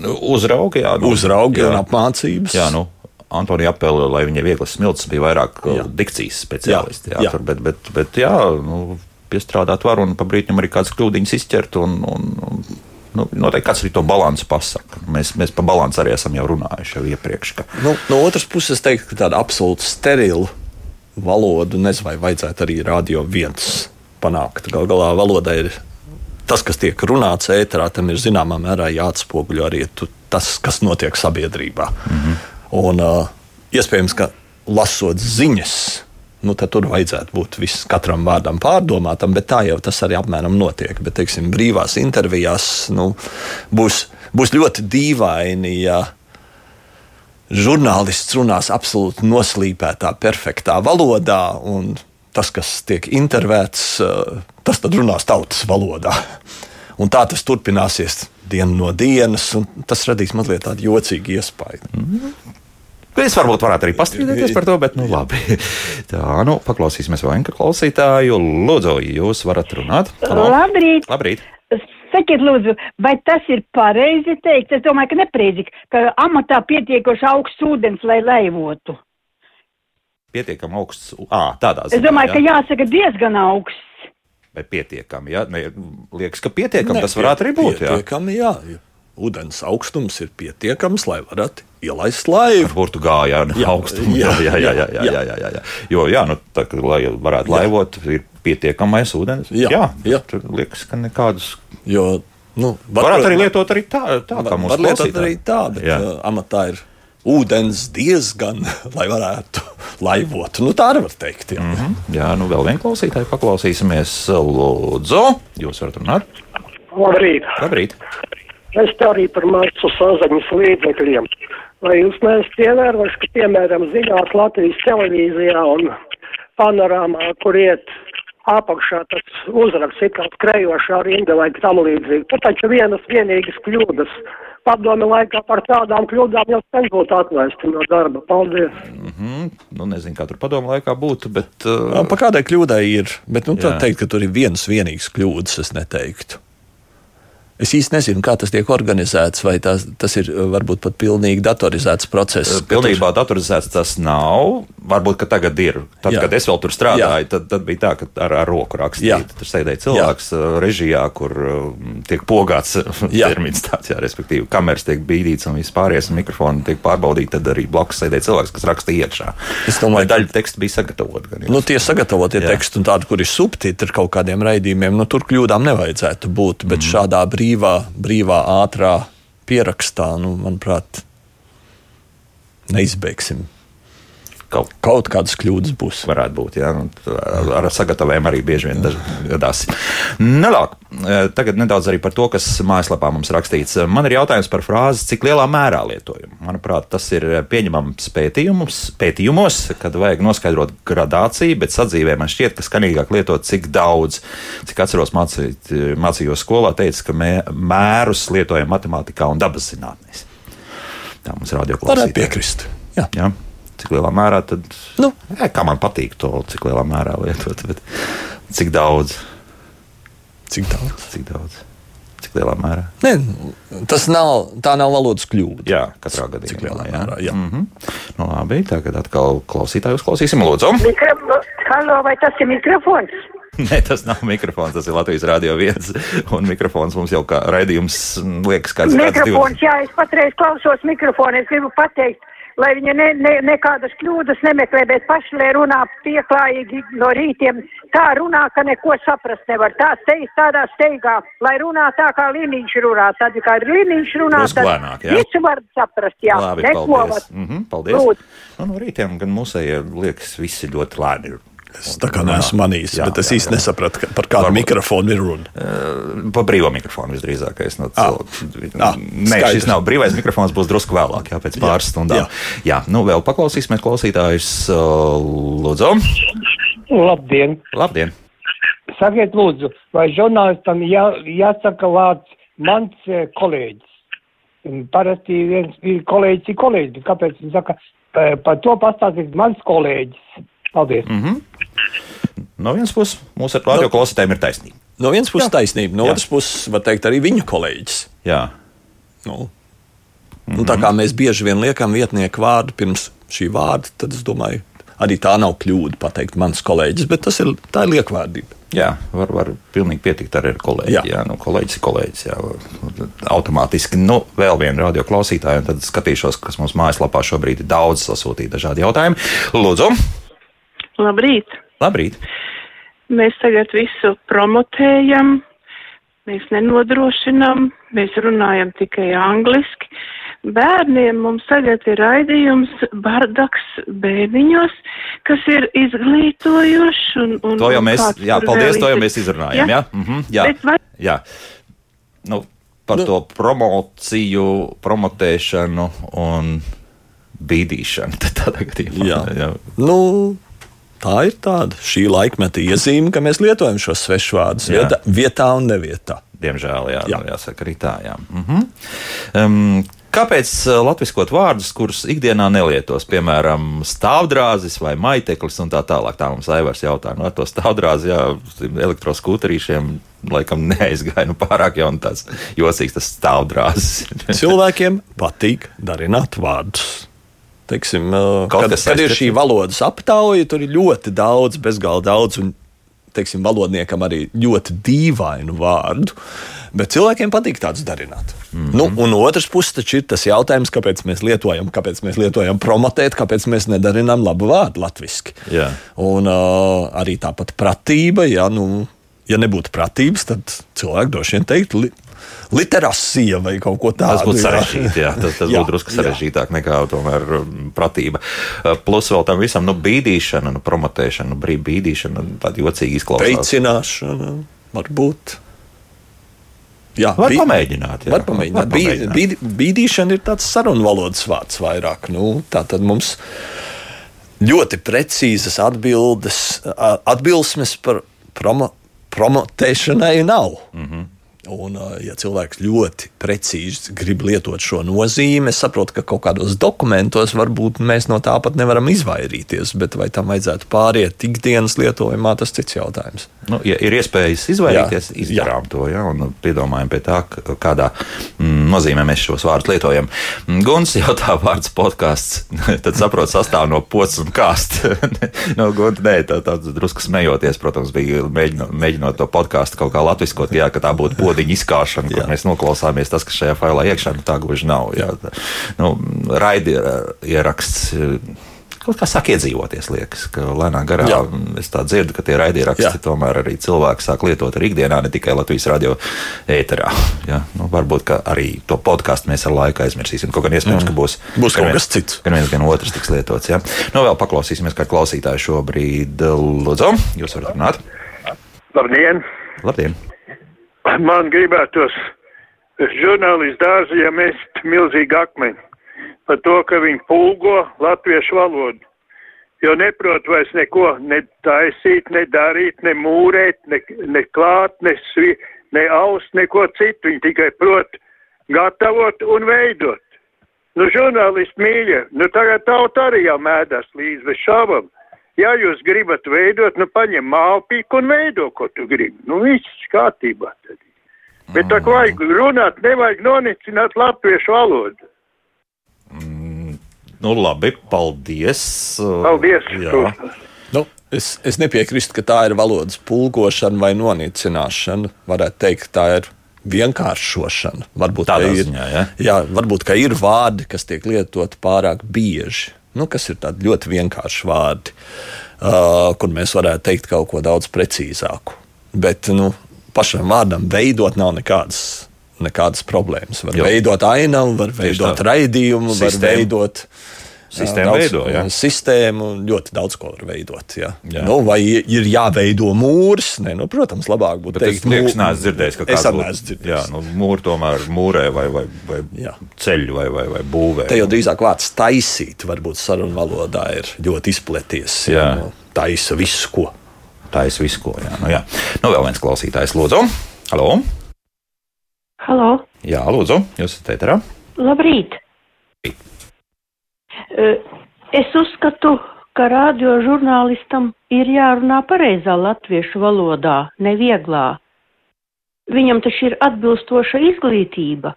B: nu, uzraugi, jā,
C: nu, uzraugi jā. un apmācības.
B: Jā, nu. Antonija apela, lai viņa vieglas smilts bija vairāk jā. dikcijas speciālisti. Jā, jā. Tur, bet, bet, bet jā, nu, piestrādāt var un pa brīdim arī kādas kļūdiņas izķert un, un, un nu, noteikti kāds arī to balansu pasaka. Mēs, mēs par balansu arī esam jau runājuši jau iepriekš. Ka...
C: Nu, no otras puses, es teiktu, ka tāda absolūti sterila valoda, nezinu, vai vajadzētu arī radio viens panākt. Galu galā valoda ir tas, kas tiek runāts ēterā, tam ir zināmā mērā jāatspoguļo arī tu, tas, kas notiek sabiedrībā. Mm -hmm. Un uh, iespējams, ka lasot ziņas nu, tur vajadzētu būt vis, katram vārdam pārdomātam, bet tā jau tas arī apmēram notiek. Bet, teiksim, brīvās intervijās nu, būs, būs ļoti dīvaini, ja žurnālists runās absolūti noslīpētā, perfektā valodā, un tas, kas tiek intervēts, eh, tas runās tautas valodā. Un tā tas turpināsies dienu no dienas, un tas radīs mazliet tādu jocīgu iespaidu. Mm -hmm.
B: Es varbūt varētu arī pastrīdēties par to, bet nu labi. Tā, nu, paklausīsimies vēl vienkārši klausītāju. Lūdzu, jūs varat runāt.
H: Halo. Labrīt!
B: Labrīt.
H: Sakiet, lūdzu, vai tas ir pareizi teikt? Es domāju, ka nepareizi, ka amatā pietiekoši augsts ūdens, lai laivotu.
B: Pietiekami augsts, ā, tādā ziņā.
H: Es domāju, jā. ka jāsaka diezgan augsts.
B: Vai pietiekami, jā? Ne, liekas, ka pietiekami ne, tas varētu arī būt,
C: jā. Pietiekami, jā ūdens augstums ir pietiekams, lai varētu ielaist laivu.
B: Burbuļsaktas gājā ar augstumu. Jā, jā, jā, jā, jā, jā, jā, jā. Jo, jā, nu, tā, lai varētu jā. laivot, ir pietiekamais ūdens. Jā, jā, jā. tur liekas, ka nekādas.
C: Jo, nu,
B: var, varētu arī lietot arī tā, tā var,
C: kā mums ir. Varētu arī tā, bet jā. Uh, amatā ir ūdens diezgan, lai varētu laivot. Nu, tā arī var teikt. Jā, mm
B: -hmm. jā nu vēl vienu klausītāju paklausīsimies. Lūdzu, jūs varat runāt?
I: Labrīt!
B: Labrīt.
I: Es te arī par masu saziņas līdzekļiem. Vai jūs neesat ievērojuši, ka, piemēram, ziņās Latvijas televīzijā un panorāmā, kur iet apakšā tas uzraksts ir kā skrejošā rinda vai tam līdzīgi. Tur taču vienas vienīgas kļūdas. Padomi laikā par tādām kļūdām jau sen būtu atvesti no darba. Paldies!
B: Mm -hmm. Nu, nezinu, kā tur padomu laikā būtu, bet.
C: Uh... Pa kādai kļūdai ir, bet nu, tā teikt, ka tur ir vienas vienīgas kļūdas, es neteiktu. Es īsti nezinu, kā tas tiek organizēts, vai tas, tas ir varbūt pat pilnīgi datorizēts process.
B: Pilnībā datorizēts tas nav. Varbūt, ka tagad ir. Tad, Jā. kad es vēl tur strādāju, tad, tad bija tā, ka ar, ar roku rakstīja. Tur sēdēja cilvēks Jā. režijā, kur tiek pogāts termins tāds, jā, respektīvi, kameras tiek bīdītas un vispārējais mikrofoni tiek pārbaudīti. Tad arī blakus sēdēja cilvēks, kas rakstīja iekšā. Es domāju, ka daļa teksta bija sagatavota.
C: Nu, tie sagatavotie teksti un tādi, kur ir subtitri kaut kādiem raidījumiem, nu, tur kļūdām nevajadzētu būt. Bet mm. šādā brīdī brīvā, brīvā ātrā pierakstā, nu, manuprāt, neizbeigsim. Kaut, kaut kādas kļūdas būs.
B: Varētu būt, jā. Nu, ar sagatavojumu arī bieži vien gadās. Nelāk. Tagad nedaudz arī par to, kas mājaslapā mums rakstīts. Man ir jautājums par frāzi, cik lielā mērā lietojam. Manuprāt, tas ir pieņemams pētījumos, kad vajag noskaidrot gradāciju, bet sadzīvē man šķiet, ka skanīgāk lietot cik daudz. Cik atceros, mācīt, mācījos skolā, teica, ka mē, mērus lietojam matemātikā un dabas zinātnēs. Tā mums ir radioklausītāji.
C: Varētu piekrist.
B: Jā. Jā cik lielā mērā tad, nu, jā, kā man patīk to, cik lielā mērā lietot, bet cik daudz.
C: Cik daudz?
B: Cik daudz? Cik lielā mērā?
C: Ne, tas nav, tā nav valodas kļūda.
B: Jā, katrā gadījumā.
C: Cik lielā mērā, jā.
B: Mm -hmm. nu, labi, tagad atkal klausītāju uzklausīsim, lūdzu.
J: Mikro... Halo, vai tas ir mikrofons?
B: Nē, tas nav mikrofons, tas ir Latvijas Rādio 1. Un mikrofons mums jau kā raidījums liekas, kāds ir.
J: Mikrofons, jā, es patreiz klausos mikrofonu. Es gribu pateikt, lai viņa ne, ne, nekādas kļūdas nemeklē, bet paši, lai runā pieklājīgi no rītiem, tā runā, ka neko saprast nevar. Tā steig, tādā steigā, lai runā tā, kā Liniņš runā. Tad, kā Liniņš runā,
B: tad lēnāk,
J: jā? visu var saprast, jā.
B: Labi, neko paldies. Var. Mm -hmm, paldies. Lūdzu. Nu, no rītiem gan mūsējie liekas visi ļoti lēni ir
C: Es tā kā neesmu manījis, bet es īsti nesapratu, par kādu Varbūt, mikrofonu ir runa.
B: Uh, pa brīvo mikrofonu visdrīzākais. No ah, ah, Nē, šis nav brīvais mikrofons, būs drusku vēlāk, jā, pēc pāris jā, stundām. Jā. jā, nu vēl paklausīsimies klausītājus. Uh, lūdzu!
K: Labdien!
B: Labdien!
K: Sakiet, lūdzu, vai žurnālistam jā, jāsaka vārds mans eh, kolēģis? Parasti viens ir kolēģis, ir kolēģis, kāpēc viņš saka, par to pastāstīt mans kolēģis? Paldies! Mm -hmm.
B: No vienas puses, mūsu radio no, klausītājiem ir taisnība.
C: No vienas puses, Jā. taisnība, no Jā. otras puses, var teikt, arī viņa kolēģis.
B: Jā.
C: Nu, mm -hmm. nu, tā kā mēs bieži vien liekam vietnieku vārdu pirms šī vārda, tad es domāju, arī tā nav kļūda pateikt mans kolēģis, bet tas ir, tā ir liekvārdība.
B: Jā, var, var pilnīgi pietikt arī ar kolēģi. Jā, jā nu, kolēģis ir kolēģis. Jā, automātiski. Nu, vēl viena radio klausītāja, un tad skatīšos, kas mums mājaslapā šobrīd ir daudz sasūtīti dažādi jautājumi. Lūdzu!
L: Labrīt!
B: Labrīt!
L: Mēs tagad visu promotējam, mēs nenodrošinām, mēs runājam tikai angliski. Bērniem mums tagad ir raidījums Bardaks bērniņos, kas ir izglītojošs. Un, un,
B: to jau mēs, jā, paldies, to jau mēs izrunājam, jā? Jā, mm -hmm, jā. Vai... jā. Nu, par nu. to promociju, promotēšanu un bīdīšanu. Tādā gadījumā.
C: Jā. jā. Nu, Tā ir tāda šī laikmeta iezīme, ka mēs lietojam šos svešvārdus vietā, vietā un nevietā.
B: Diemžēl, jā, jā. Nu, jāsaka arī tā. Jā. Mm -hmm. um, Kāpēc uh, latviskot vārdus, kurus ikdienā nelietos, piemēram, stāvdrāzis vai maiteklis un tā tālāk? Tā mums Aivars jautā, nu ar to stāvdrāzi, jā, elektroskūterīšiem laikam neaizgāja, nu pārāk jau tāds jocīgs tas stāvdrāzis.
C: Cilvēkiem patīk darināt vārdus teiksim, kad, kad ir šī valodas aptauja, tur ir ļoti daudz, bezgalīgi daudz, un teiksim, valodniekam arī ļoti dīvainu vārdu. Bet cilvēkiem patīk tādus darināt. Mm -hmm. nu, un otrs puses taču ir tas jautājums, kāpēc mēs lietojam, kāpēc mēs lietojam promotēt, kāpēc mēs nedarinām labu vārdu latviešu.
B: Yeah.
C: Un uh, arī tāpat pratība, ja, nu, ja nebūtu pratības, tad cilvēki droši vien teiktu, literācija vai kaut ko tādu.
B: Tas būtu sarežģīti, jā, tas, tas būtu drusku sarežģītāk nekā tomēr um, pratība. Uh, plus vēl tam visam, nu, bīdīšana, nu, promotēšana, nu, brīva bīdīšana, tāda jocīga izklausās.
C: Veicināšana, varbūt.
B: Jā, var bī, pamēģināt. Jā,
C: var pamēģināt. Var pamēģināt. Bī, bī, bīdīšana ir tāds sarunvalodas vārds vairāk. Nu, tā tad mums ļoti precīzas atbildes, atbilsmes par promo, promotēšanai nav. Mm -hmm. Un, uh, ja cilvēks ļoti precīzi grib lietot šo nozīmi, es saprotu, ka kaut kādos dokumentos varbūt mēs no tā pat nevaram izvairīties, bet vai tam vajadzētu pāriet ikdienas lietojumā, tas cits jautājums.
B: Nu, ja ir iespējas izvairīties, jā, izdarām jā. to ja, un piedomājam pie tā, kādā mm, nozīmē mēs šos vārdus lietojam. Guns jautā vārds podkāsts, tad saprot sastāv no pocis un kāst. no Gunta, nē, tā, tā drusku smejoties, protams, bija mēģinot, mēģinot to podkāstu kaut kā latviskot, jā, ka tā būtu podiņa izkāšana, kur mēs noklausāmies tas, kas šajā failā iekšā, nu tā gluži nav. Jā. Nu, raidi ieraksts kaut kā sāk iedzīvoties. Liekas, ka lēnām garā Jā. es tā dzirdu, ka tie raidieraksti tomēr arī cilvēki sāk lietot arī ikdienā, ne tikai Latvijas radio ēterā. Ja? Nu, varbūt arī to podkāstu mēs ar laiku aizmirsīsim. Kaut gan iespējams, ka būs,
C: būs kaut kas cits.
B: Gan viens, gan otrs tiks lietots. Ja? Nu, vēl paklausīsimies, kā klausītāji šobrīd lūdzu. Jūs varat runāt.
M: Labdien!
B: Labdien!
M: Man gribētos žurnālistu dārzā mest milzīgu akmeni par to, ka viņi pulgo latviešu valodu. Jo neprot vairs neko ne taisīt, ne darīt, ne mūrēt, ne, ne klāt, ne, svi, ne aust, neko citu. Viņi tikai prot gatavot un veidot. Nu, žurnālisti mīļie, nu tagad tauta arī jau mēdās līdz bez šaubam. Ja jūs gribat veidot, nu paņem mālpīku un veido, ko tu gribi. Nu, viss kārtībā tad. Bet tā kā vajag runāt, nevajag nonicināt latviešu valodu.
B: Mm, nu, labi, paldies.
M: Paldies.
C: Nu, es, es nepiekrītu, ka tā ir valodas pulgošana vai nonīcināšana. Varētu teikt, tā ir vienkāršošana. Varbūt,
B: Tādā
C: ir,
B: ziņā, ja?
C: jā, varbūt ir vārdi, kas tiek lietoti pārāk bieži. Nu, kas ir tādi ļoti vienkārši vārdi, uh, kur mēs varētu teikt kaut ko daudz precīzāku. Bet nu, pašam vārdam veidot nav nekādas nekādas problēmas. Var jo. veidot ainavu, var veidot raidījumu, Sistēma. var veidot
B: Sistēmu
C: daudz,
B: veido, jā.
C: sistēmu, ļoti daudz ko var veidot. Jā. Jā. Nu, vai ir jāveido mūrs? Nē, nu, protams, labāk būtu
B: Bet
C: teikt,
B: neesmu dzirdējis, ka būtu-
C: neesmu dzirdējis.
B: Jā, nu, mūri tomēr mūrē vai, vai, vai
C: Jā.
B: ceļu vai, vai, vai būvē.
C: Te jau drīzāk vārds taisīt, varbūt sarunu valodā ir ļoti izplaties.
B: Jā.
C: Nu, taisa visu, ko.
B: Taisa visu, ko. Jā. Nu, jā. nu, vēl viens klausītājs, lūdzu. Halo!
N: Halo,
B: Jā, lūdzu, jūs esat ēterā.
N: labrīt! Eh, Es uzskatu, ka radiožurnālistam ir jārunā pareizā latviešu valodā, nevieglā. Viņam taču ir atbilstoša izglītība.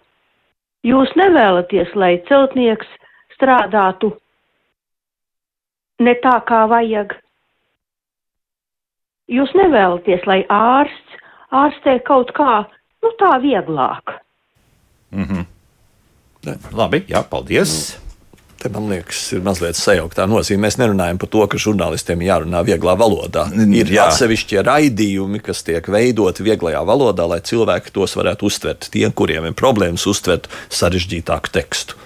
N: Jūs nevēlaties, lai celtnieks strādātu ne tā, kā vajag. Jūs nevēlaties, lai ārsts ārstē kaut kā, nu tā vieglāk.
B: Mm -hmm. Labi, jā, paldies.
C: Te, man liekas, ir mazliet sajauktā nozīme. Mēs nerunājam par to, ka žurnālistiem jārunā vieglā valodā. Ir
B: jā.
C: atsevišķi raidījumi, kas tiek veidoti vieglajā valodā, lai cilvēki tos varētu uztvert. Tie, kuriem ir problēmas uztvert sarežģītāku tekstu.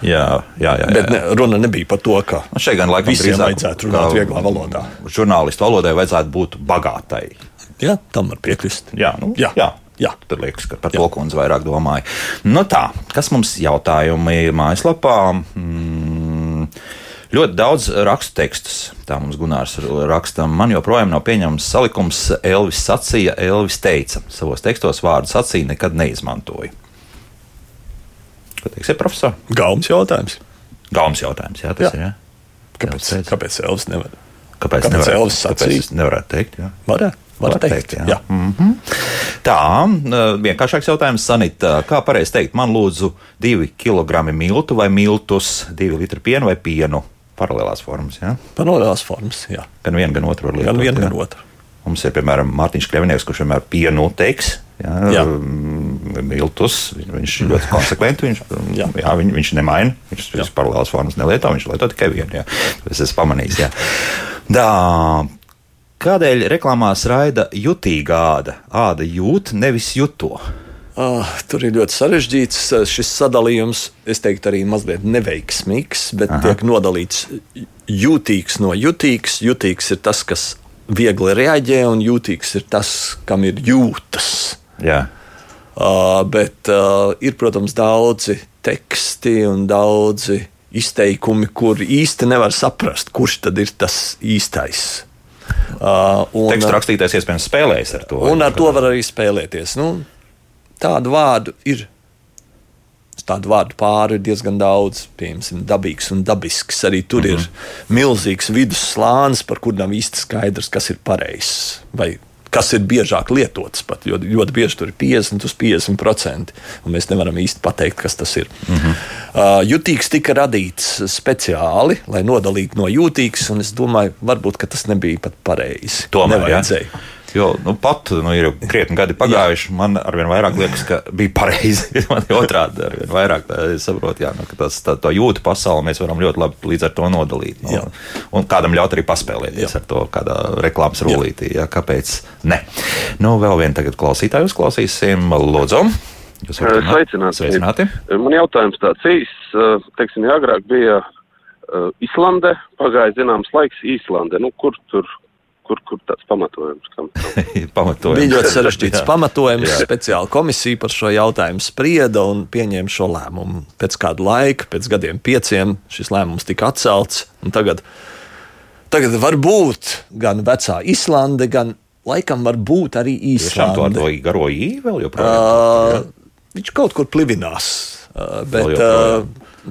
B: Jā, jā, jā. jā.
C: Bet ne, runa nebija par to, ka
B: Nu, šeit gan laikam
C: visiem
B: drīzāk,
C: vajadzētu runāt vieglā valodā.
B: Žurnālistu valodai vajadzētu būt bagātai.
C: Jā, tam var piekrist.
B: Jā, nu,
C: Jā.
B: jā.
C: Jā.
B: Tad liekas, ka par to kundzi vairāk domāju. Nu tā, kas mums jautājumi mājaslapā? Mm, ļoti daudz rakstu tekstus. Tā mums Gunārs raksta. Man joprojām nav pieņemams salikums Elvis sacīja, Elvis teica. Savos tekstos vārdu sacīja nekad neizmantoju. Ko teiksiet, profesor?
C: Gaumas jautājums.
B: Gaumas jautājums, jā, tas
C: Jā.
B: ir. Jā.
C: Kāpēc, kāpēc Elvis nevar?
B: Kāpēc,
C: Kāpēc
B: nevarētu-
C: Elvis
B: kāpēc
C: sacīja?
B: es nevarētu teikt? Jā.
C: Varētu, var teikt.
B: jā.
C: jā.
B: Mm -hmm. Tā, vienkāršāks jautājums, Sanita. Kā pareizi teikt, man lūdzu divi kilogrami miltu vai miltus, divi litri piena vai pienu? Paralēlās formas, jā.
C: Paralēlās formas, jā.
B: Gan vienu, gan otru var lietot.
C: Gan vienu,
B: jā.
C: gan otru.
B: Mums ir, piemēram, Mārtiņš Krevinieks, kurš vienmēr pienu teiks. Jā,
C: Jā.
B: mm, Miltus, viņ- viņš ir ļoti konsekventi. Viņš, jā. Jā, viņ, viņš nemaina. Viņš viņas paralēlās formas nelieto, viņš lieto tikai vienu. Jā. Tas esmu pamanījis. Jā. Tā, kādēļ reklāmās raida jutīga āda? Āda jūt, nevis juto.
C: Ah, tur ir ļoti sarežģīts eh, šis sadalījums. Es teiktu, arī mazliet neveiksmīgs, bet Aha. tiek nodalīts jūtīgs no jutīgs. Jutīgs ir tas, kas viegli reaģē, un jūtīgs ir tas, kam ir jūtas.
B: Jā.
C: Uh, bet uh, ir, protams, daudzi teksti un daudzi izteikumi, kur īsti nevar saprast, kurš tad ir tas īstais. Uh, un,
B: Tekstu rakstītājs iespējams spēlējas ar to.
C: Un ar to var arī spēlēties. Nu, tādu vārdu ir. Tādu vārdu pāri ir diezgan daudz, piemēram, dabīgs un dabisks. Arī tur mm -hmm. ir milzīgs vidusslānis, par kur nav īsti skaidrs, kas ir pareizs. Vai kas ir biežāk lietots. Pat, jo ļoti bieži tur ir 50 uz 50%, un mēs nevaram īsti pateikt, kas tas ir. Mm -hmm. Jutīgs tika radīts speciāli, lai nodalītu no jūtīgas, un es domāju, varbūt tas nebija pat pareizi.
B: Tomēr,
C: nevajadzēja.
B: Ja? Jo nu, pat nu, ir krietni gadi pagājuši, man arvien vairāk liekas, ka bija pareizi. man ir otrādi, arvien vairāk tā, saprotu, jā, nu, ka tas, tā, tā jūtu pasauli mēs varam ļoti labi līdz ar to nodalīt. Nu, un kādam ļaut arī paspēlēties jā. ar to kādā reklāmas rullītī. Jā, kāpēc? Ne. Nu, vēl vienu tagad klausītāju uzklausīsim. Lūdzu! Jūs
O: varat Sveicināti.
B: Sveicināti.
O: Man jautājums tāds īsts, teiksim, ja agrāk bija uh, Islande, pagāja zināms laiks Īslande. Nu, kur tur kur, kur tāds pamatojums?
B: Pamatojums.
C: Bija ļoti sarežģīts pamatojums. Speciāla komisija par šo jautājumu sprieda un pieņēma šo lēmumu. Pēc kāda laika, pēc gadiem pieciem, šis lēmums tika atcelts. Tagad, tagad var būt gan vecā Islande, gan laikam var būt arī Īslande.
B: Tiešām to garo īvi vēl joprojām?
C: Uh, viņš kaut kur plivinās. Bet,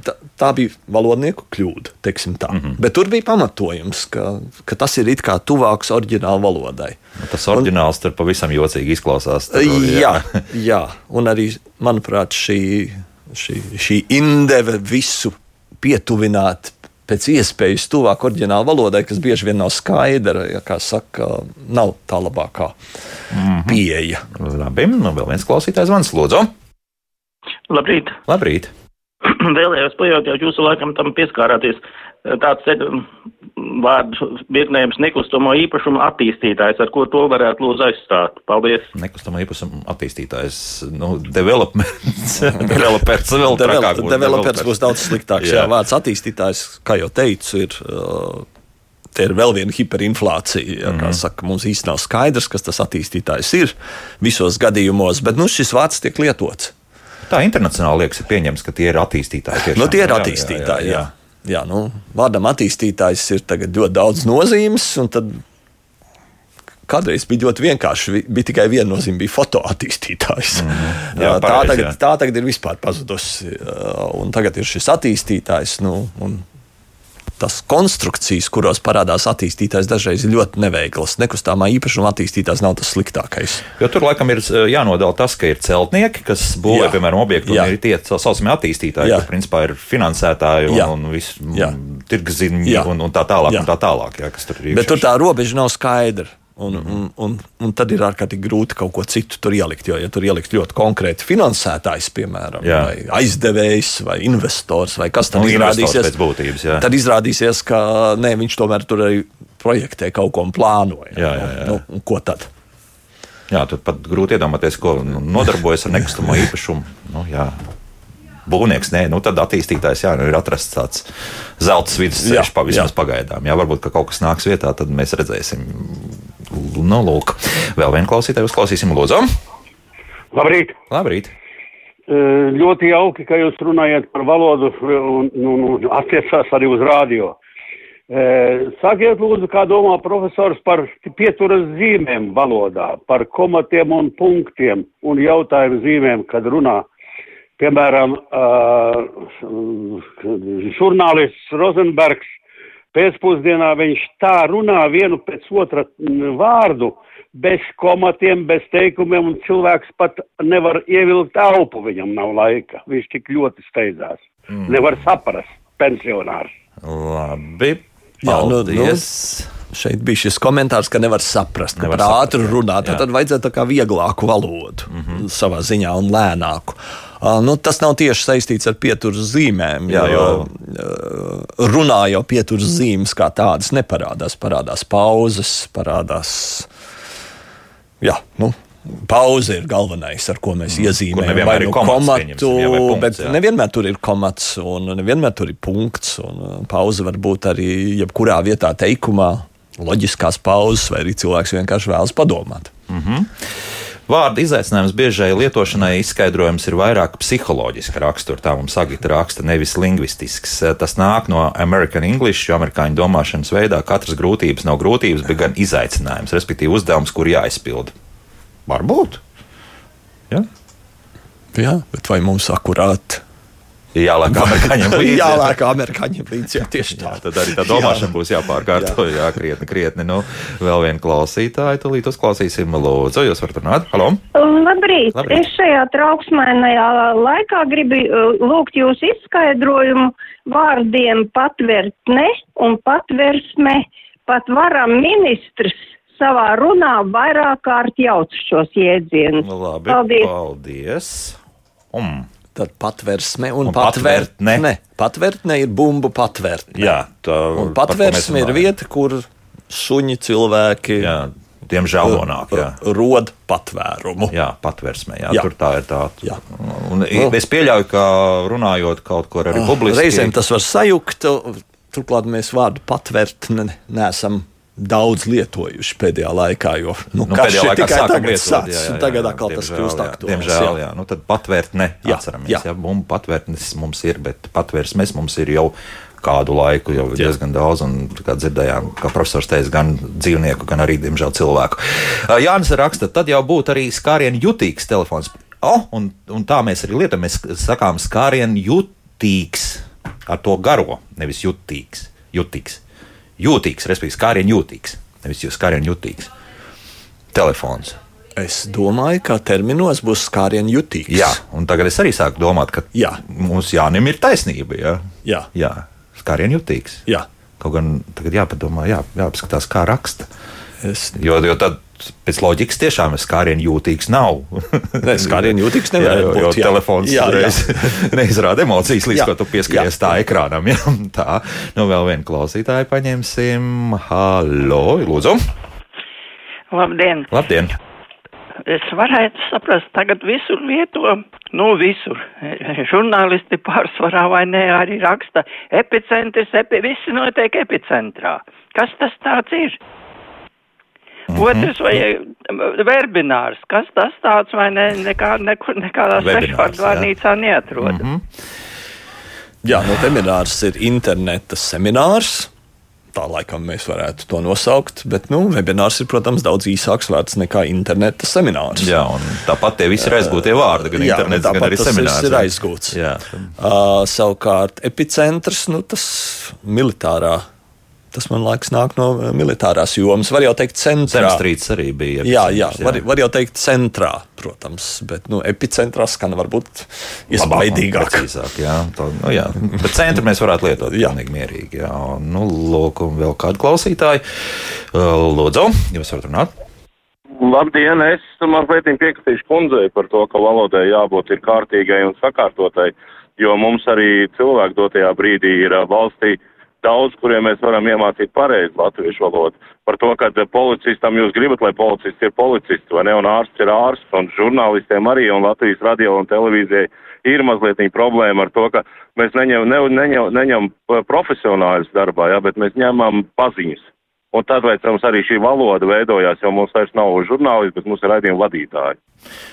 C: tā, tā bija valodnieku kļūda. Mm -hmm. Bet tur bija pamatojums, ka, ka tas ir kā tuvāks oriģināla valodai.
B: Nu, tas oriģināls un, tur pavisam jocīgi izklausās.
C: Tur, jā, jā. jā, un arī, manuprāt, šī, šī, šī indeve visu pietuvināt pēc iespējas tuvāk oriģināla valodai, kas bieži vien nav skaidra, ja kā saka, nav tā labākā mm -hmm. pieeja.
B: Labi, nu vēl viens klausītājs zvans, lūdzu.
P: Labrīt!
B: Labrīt.
P: vēlējos pajautāt, jūs laikam tam pieskārāties tāds vārdu virknējums nekustamo īpašumu attīstītājs, ar ko to varētu lūdzu aizstāt. Paldies.
B: Nekustamo īpašumu attīstītājs, nu, developments, developers vēl trakāk.
C: Būs developers būs daudz sliktāks. jā. jā, vārds attīstītājs, kā jau teicu, ir. Uh, Te ir vēl viena hiperinflācija. Ja, mm -hmm. saka, mums īstenībā nav skaidrs, kas tas attīstītājs ir visos gadījumos, bet nu, šis vārds tiek lietots.
B: Tā internacionāli liekas, ir pieņemts, ka tie ir attīstītāji. Tiešām.
C: Nu, tie ir attīstītāji. Jā, jā, jā. jā nu, vārdam attīstītājs ir ļoti daudz nozīmes. Kādreiz bija ļoti vienkārši. Bija tikai viena nozīme, bija fotoattīstītājs. Mm -hmm. jā, tā, pareiz, tagad, jā. tā tagad ir vispār pazudusi. Un tagad ir šis attīstītājs. Nu, un, tas konstrukcijas, kuros parādās attīstītājs, dažreiz ir ļoti neveiklas. Nekustamā īpašuma attīstītājs nav tas sliktākais.
B: Jo tur laikam ir eh, jānodala tas, ka ir celtnieki, kas būvē, piemēram, objektu, un ir tie saucamie attīstītāji, kas principā ir finansētāji un, jā. un viss tirgziņi un, un tā tālāk. Jā. Un tā tālāk jā, tur
C: Bet tur tā robeža nav skaidra. Un, un, un, un tad ir ārkārtīgi grūti kaut ko citu tur ielikt. Jo, ja tur ielikt ļoti konkrēti finansētājs, piemēram, jā. vai aizdevējs, vai investors, vai kas tad
B: nu,
C: izrādīsies,
B: būtības, jā.
C: tad izrādīsies, ka nē, viņš tomēr tur arī projektē kaut ko un plānoja.
B: Jā, jā, jā.
C: Nu, un ko tad?
B: Jā, tur pat grūti iedomāties, ko nodarbojas ar nekustamo īpašumu. Nu, jā būvnieks, nē, nu tad attīstītājs jā, nu ir atrasts tāds zelta vidusceļš pavisam pagaidām. Jā, varbūt ka kaut kas nāks vietā, tad mēs redzēsim. Nu, lūk, vēl vienu klausītāju uzklausīsim, Lūdzu.
Q: Labrīt!
B: Labrīt.
Q: Uh, ļoti jauki, ka jūs runājat par valodu un, un, un attiecās arī uz rādio. Uh, sakiet, lūdzu, kā domā profesors par pieturas zīmēm valodā, par komatiem un punktiem un jautājumu zīmēm, kad runā Piemēram, uh, žurnālists Rozenbergs pēcpusdienā viņš tā runā vienu pēc otra vārdu, bez komatiem, bez teikumiem, un cilvēks pat nevar ievilkt elpu, viņam nav laika. Viņš tik ļoti steidzās. Mm. Nevar saprast, pensionārs.
B: Labi,
C: Jā, nu, nu, šeit bija šis komentārs, ka nevar saprast, nevar ka ātri runāt. Tad vajadzētu tā kā vieglāku valodu mm -hmm. savā ziņā un lēnāku. Uh, nu, tas nav tieši saistīts ar pieturas zīmēm. Jā, jo uh, runā jau pieturas zīmes kā tādas neparādās. Parādās pauzes, parādās. Jā, nu, Pauze ir galvenais, ar ko mēs mm, iezīmējam vai nu komatu, jā, vai punkts, bet jā. nevienmēr tur ir komats un nevienmēr tur ir punkts. Pauze var būt arī jebkurā vietā teikumā, loģiskās pauzes, vai arī cilvēks vienkārši vēlas padomāt.
B: Mm -hmm. Vārda izaicinājums biežai lietošanai izskaidrojums ir vairāk psiholoģiska rakstura. Tā mums Agita raksta, nevis lingvistisks. Tas nāk no American English, jo amerikāņu domāšanas veidā katras grūtības nav grūtības, bet gan izaicinājums, respektīvi uzdevums, kur jāizpilda. Varbūt. Ja?
C: Jā, bet vai mums akurāti?
B: Jālāk amerikāņiem līdzi.
C: Jālāk amerikāņiem līdzi, jā, tieši tā.
B: Jā, tad arī tā domāšana būs jāpārkārto, jā, krietni, krietni. Nu, vēl viena klausītāja, tūlīt uzklausīsim, lūdzu, jūs varat runāt. Halo!
R: Labrīt.
B: Labrīt.
R: Es šajā trauksmēnajā laikā gribu uh, lūgt jūs izskaidrojumu vārdiem patvērtne un patversme. Pat varam ministrs savā runā vairāk kārt jauc šos jēdzienus.
B: Labi,
R: Paldies!
B: paldies. Um.
C: Tad patversme un,
B: Un
C: patvērtne.
B: patvērtne.
C: Patvērtne ir bumbu patvērtne.
B: Jā, tā
C: un patvērsme ir vieta, kur suņi cilvēki.
B: Jā, diemžēl nonāk.
C: Rod patvērumu.
B: Jā, patversmē. Jā,
C: Jā.
B: Tur tā ir tā.
C: Jā.
B: Un es pieļauju, ka runājot kaut ko arī publiski.
C: Ah, Reizēm tas var sajukt. Turklāt mēs vārdu patvērtne neesam daudz lietojuši pēdējā laikā, jo nu,
B: Nu,
C: karš
B: pēdējā
C: ir
B: laikā
C: tikai tagad
B: lietot,
C: sācis,
B: jā, jā,
C: un tagad
B: jā,
C: atkal tas kļūst
B: jā,
C: aktuāls.
B: Diemžēl, jā. Nu, tad patvērtne
C: Jā,
B: atceramies.
C: jā.
B: Jā, bumbu patvērtnes mums ir, bet patvērsmes mums ir jau kādu laiku, jau diezgan daudz, un kā dzirdējām, kā profesors teica, gan dzīvnieku, gan arī, diemžēl, cilvēku. Jānis raksta, tad jau būtu arī skārienu jutīgs telefons. Oh, un, un tā mēs arī lietojam, mēs sakām skārienu jutīgs ar to garo, nevis jutīgs. jutīgs. Jūtīgs, respektīvi, skārienu jūtīgs, nevis jūs skārienu jutīgs. Telefons.
C: Es domāju, ka terminos būs skārienu jutīgs.
B: Jā, un tagad es arī sāku domāt, ka
C: Jā.
B: mums Jānim ir taisnība. Jā,
C: Jā.
B: jā. skārienu jutīgs.
C: Jā.
B: Kaut gan tagad jāpadomā, jā, jāpaskatās, kā raksta.
C: Es...
B: Jo, jo tad pēc loģikas tiešām skārienu jūtīgs nav.
C: Nē, skārienu jūtīgs
B: jā,
C: nevar
B: jo,
C: būt.
B: jo telefons
C: Jā, jā.
B: neizrāda emocijas, līdz
C: Jā,
B: ko tu pieskaries
C: jā.
B: tā ekrānam. Jā, tā, nu vēl vienu klausītāju paņemsim. Halo, lūdzu.
S: Labdien!
B: Labdien!
S: Es varētu saprast, tagad visur lieto, nu visur. Žurnālisti pārsvarā vai ne arī raksta epicentrs, epi, visi notiek epicentrā. Kas tas tāds ir?
B: Mhm.
S: Otrs vai eh, verbinārs, kas tas tāds vai ne, nekā, nekur, nekādā
C: Webinārs,
S: svešvārdu vārnīcā neatrodas.
B: Mhm.
C: Jā, nu, seminārs ir interneta seminārs. Tā laikam mēs varētu to nosaukt, bet nu, webinārs ir, protams, daudz īsāks vārds nekā interneta seminārs.
B: Jā, un tāpat tie visi ir aizgūtie vārdi, gan
C: Jā,
B: internets, gan arī
C: tas
B: seminārs.
C: viss ir aizgūts.
B: Jā.
C: Uh, savukārt, epicentrs, nu, tas militārā. Tas man liekas, nāk no uh, militārās jomas. Var jau teikt, centrā.
B: Zemstrīds arī bija.
C: Jā, jā,
B: epicentrs,
C: var, var jau teikt, centrā, protams, bet nu, epicentrā skan varbūt iespaidīgāk.
B: Precīzāk, jā, tā, nu, jā. Bet centru mēs varētu lietot pilnīgi mierīgi. Jā. Nu, lūk, un vēl kādu klausītāju. Uh, Lūdzu, jūs varat runāt?
T: Labdien, es mazliet piekritīšu kundzei par to, ka valodai jābūt ir kārtīgai un sakārtotai, jo mums arī cilvēku dotajā brīdī ir valstī daudz, kuriem mēs varam iemācīt pareizi latviešu valodu. Par to, ka policistam jūs gribat, lai policists ir policists, vai ne, un ārsts ir ārsts, un žurnālistiem arī, un Latvijas radio un televīzijai ir mazliet problēma ar to, ka mēs neņem, ne, neņem, neņem profesionāļus darbā, jā, bet mēs ņemam paziņas. Un tad, lai mums arī šī valoda veidojās, jo mums vairs nav žurnālisti, bet mums ir raidījuma vadītāji.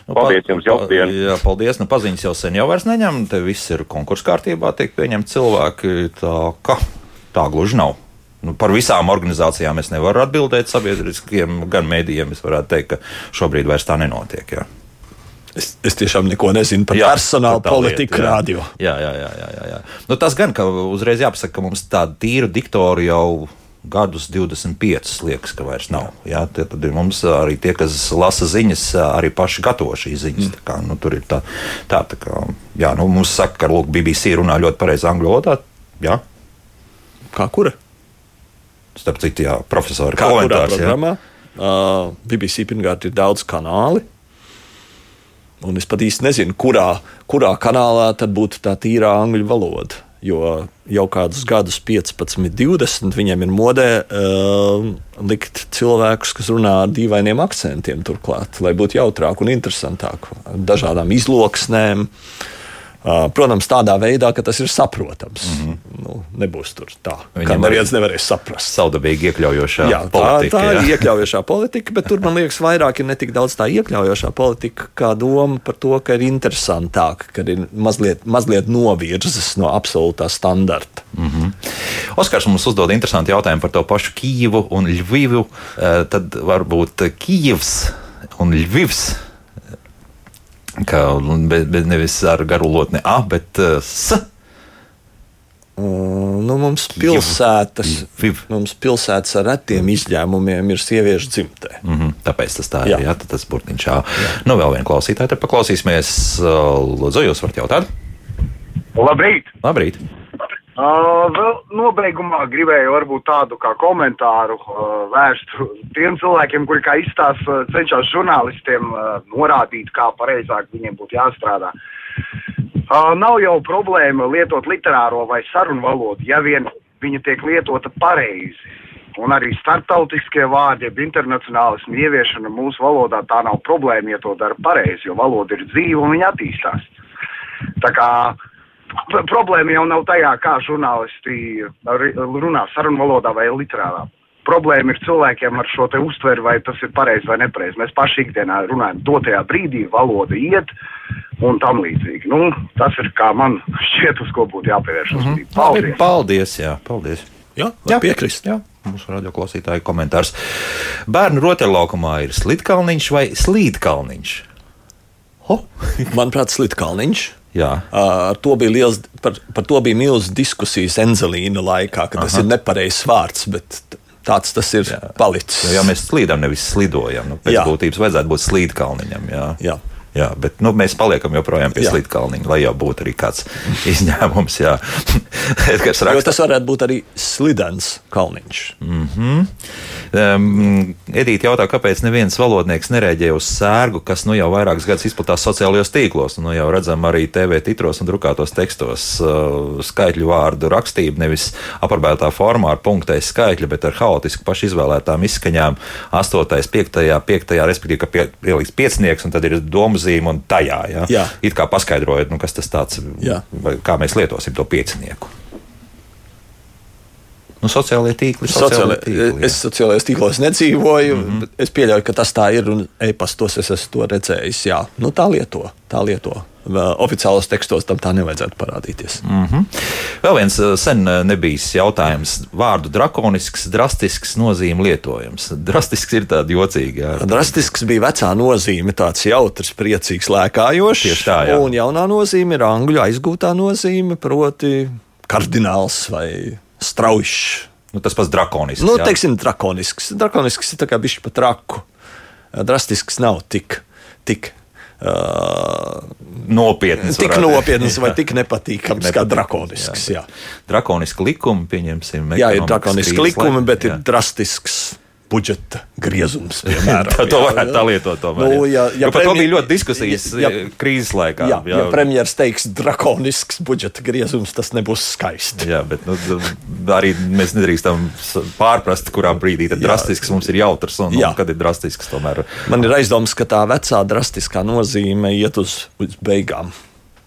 B: Nu,
T: Paldies jums, jauka diena!
B: Jā, paldies. Nu, paziņas jau sen jau vairs neņem. Te viss ir konkursu kārtībā, tiek pieņemti cilvēki. Tā, ka, tā gluži nav. Nu, par visām organizācijām es nevaru atbildēt sabiedriskiem, gan mēdījiem. Es varētu teikt, ka šobrīd vairs tā nenotiek. Jā.
C: Es, es tiešām neko nezinu par personāla
B: tā lieta,
C: politiku
B: jā.
C: radio.
B: Jā, jā, jā. jā, jā, jā. Nu, tas gan, ka uzreiz jāpasaka, ka mums tādu tīru diktoru jau gadus 25 liekas, ka vairs nav. Jā, tie, tad ir mums arī tie, kas lasa ziņas, arī paši gatavo šīs ziņas. Mm. Kā, nu, tur ir tā, tā, tā kā, jā, nu, mums saka, ka lūk, BBC runā ļoti pareizi angļu valodā.
C: Kā kura?
B: Starp citu, jā, profesori,
C: Kā kurā programmā? Uh, BBC pirmkārt ir daudz kanāli. Un es pat īsti nezinu, kurā, kurā kanālā tad būtu tā tīrā angļu valoda. Jo jau kādus gadus, 15, 20, viņiem ir modē uh, likt cilvēkus, kas runā ar dīvainiem akcentiem, turklāt, lai būtu jautrāk un interesantāk, dažādām izloksnēm. Uh, protams, tādā veidā, ka tas ir saprotams. Mm -hmm. nu, nebūs tur tā, ka
B: Viņam
C: neviens
B: arī
C: nevarēs saprast.
B: Savdabīgi iekļaujošā
C: Jā, tā,
B: politika.
C: tā
B: jā.
C: ir iekļaujošā politika, bet tur man liekas, vairāk ir ne tik daudz tā iekļaujošā politika, kā doma par to, ka ir interesantāk, ka ir mazliet, mazliet novirzes no absolūtā standarta.
B: Mm -hmm. Oskars mums uzdod interesantu jautājumu par to pašu Kīvu un Ļuvivu. Eh, Tad varbūt Kīivs un Ļuvs. Ka, bet, bet nevis ar garu lotni A, bet uh, S.
C: Un, nu, mums pilsētas, mums pilsētas ar retiem izņēmumiem ir sieviešu dzimtē.
B: Mm -hmm, tāpēc tas tā ir. Jā, jā tas burtiņš. Jā. Nu, vēl viena klausītāja, tad paklausīsimies. Uh, Lūdzu, jūs varat jautāt?
U: Labrīt!
B: Labrīt!
U: Uh, vēl nobeigumā gribēju varbūt tādu kā komentāru uh, vērst tiem cilvēkiem, kuri kā izstās uh, cenšas žurnālistiem uh, norādīt, kā pareizāk viņiem būtu jāstrādā. Uh, nav jau problēma lietot literāro vai sarunu valodu, ja vien viņa tiek lietota pareizi. Un arī starptautiskie vārdi, jeb internacionālismu ieviešana mūsu valodā tā nav problēma, ja to dara pareizi, jo valoda ir dzīva un viņa attīstās. Tā kā p- problēma jau nav tajā, kā žurnālisti runā sarunu valodā vai literārā. Problēma ir cilvēkiem ar šo te uztveri, vai tas ir pareizi vai nepareizi. Mēs paši ikdienā runājam, dotajā brīdī valoda iet un tam līdzīgi. Nu, tas ir kā man šķiet, uz ko būtu jāpievērš uzmanība.
B: Mhm. Paldies! Paldies! Jā, paldies.
C: Jā, jā piekrist.
B: Jā. Mūsu radioklausītāja komentārs. Bērnu rotaļlaukumā ir slidkalniņš vai slīdkalniņš?
C: Manuprāt, Slitkalniņš.
B: Jā.
C: Ar to bija liels, par, par to bija milzīgas diskusijas Enzelīna laikā, ka tas
B: Aha.
C: ir nepareizs vārds, bet tāds tas ir jā. palicis.
B: Jo, ja mēs slīdam, nevis slidojam, nu, pēc
C: Jā.
B: būtības vajadzētu būt slīdkalniņam. Jā.
C: Jā.
B: Jā, bet nu, mēs paliekam joprojām pie
C: Jā.
B: slīdkalniņa, lai jau būtu arī kāds izņēmums. Edgars
C: Jo
B: raksta.
C: tas varētu būt arī slidens kalniņš.
B: Mm -hmm. um, Edīte jautā, kāpēc neviens valodnieks nereaģē uz sērgu, kas nu jau vairākus gadus izplatās sociālajos tīklos. Nu, jau redzam arī TV titros un drukātos tekstos uh, skaitļu vārdu rakstību, nevis aparbētā formā ar punktēs skaitļi, bet ar haotisku pašu izvēlētām izskaņām. 8, 5, 5, respektīvi, ka pie, pieliks piecinieks un tad ir domu zīme un tajā. Ja?
C: Jā.
B: It kā paskaidrojot, nu, kas tas tāds, vai kā mēs lietosim to piecinieku. Nu, sociālajie tīkli.
C: Sociālai,
B: tīkli,
C: es sociālajos tīklos nedzīvoju. Mm. -hmm. Es pieļauju, ka tas tā ir un e-pastos es esmu to redzējis. Jā, nu, tā lieto. Tā lieto. Oficiālos tekstos tam tā nevajadzētu parādīties.
B: Mm -hmm. Vēl viens uh, sen uh, nebijis jautājums. Vārdu drakonisks, drastisks nozīme lietojams. Drastisks ir tāds jocīgs. Jā.
C: Drastisks bija vecā nozīme, tāds jautrs, priecīgs, lēkājošs.
B: Tieši tā, jā.
C: Un jaunā nozīme ir angļu aizgūtā nozīme, proti, kardināls vai strauji.
B: Nu, tas pats drakonisks.
C: Nu,
B: jā.
C: teiksim, drakonisks. Drakonisks ir tā kā bišķi pat raku. Drastisks nav tik. tik Uh,
B: nopietns.
C: Tik nopietns vai
B: Jā.
C: tik nepatīkams kā drakonisks. Jā.
B: Drakoniski likumi, pieņemsim.
C: Jā, ir drakoniski likumi, bet
B: jā.
C: ir drastisks budžeta griezums. Piemēram,
B: to varētu tā lietot. Tomēr,
C: Nu, ja, ja
B: par to bija ļoti diskusijas
C: ja-
B: ja, krīzes laikā.
C: Jā, ja premjerministrs teiks, drakonisks budžeta griezums, tas nebūs skaisti.
B: Jā, bet nu, arī mēs nedrīkstam pārprast, kurā brīdī tad drastisks mums ir jautrs un,
C: Jā.
B: un kad ir drastisks. Tomēr.
C: Man ir aizdoms, ka tā vecā drastiskā nozīme iet uz, uz beigām.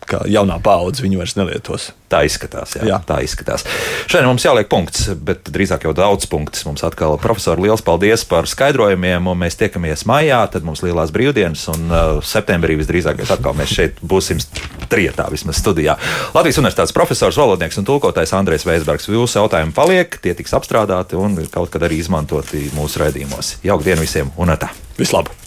C: Ka jaunā paudze viņu vairs nelietos.
B: Tā izskatās. Jā,
C: jā.
B: Tā izskatās. Šodien mums jāliek punkts, bet drīzāk jau daudz punktus. Mums atkal, profesori, liels paldies par skaidrojumiem. un Mēs tiekamies maijā, tad mums lielās brīvdienas, un uh, septembrī visdrīzāk atkal mēs šeit būsim trietā, vismaz studijā. Latvijas Universitātes profesors, valodnieks un tulkotājs Andrēs Veisbergs. Jūsu jautājumi paliek, tie tiks apstrādāti un kaut kad arī izmantoti mūsu raidījumos. Jauka diena visiem un tā!
C: Vislabāk!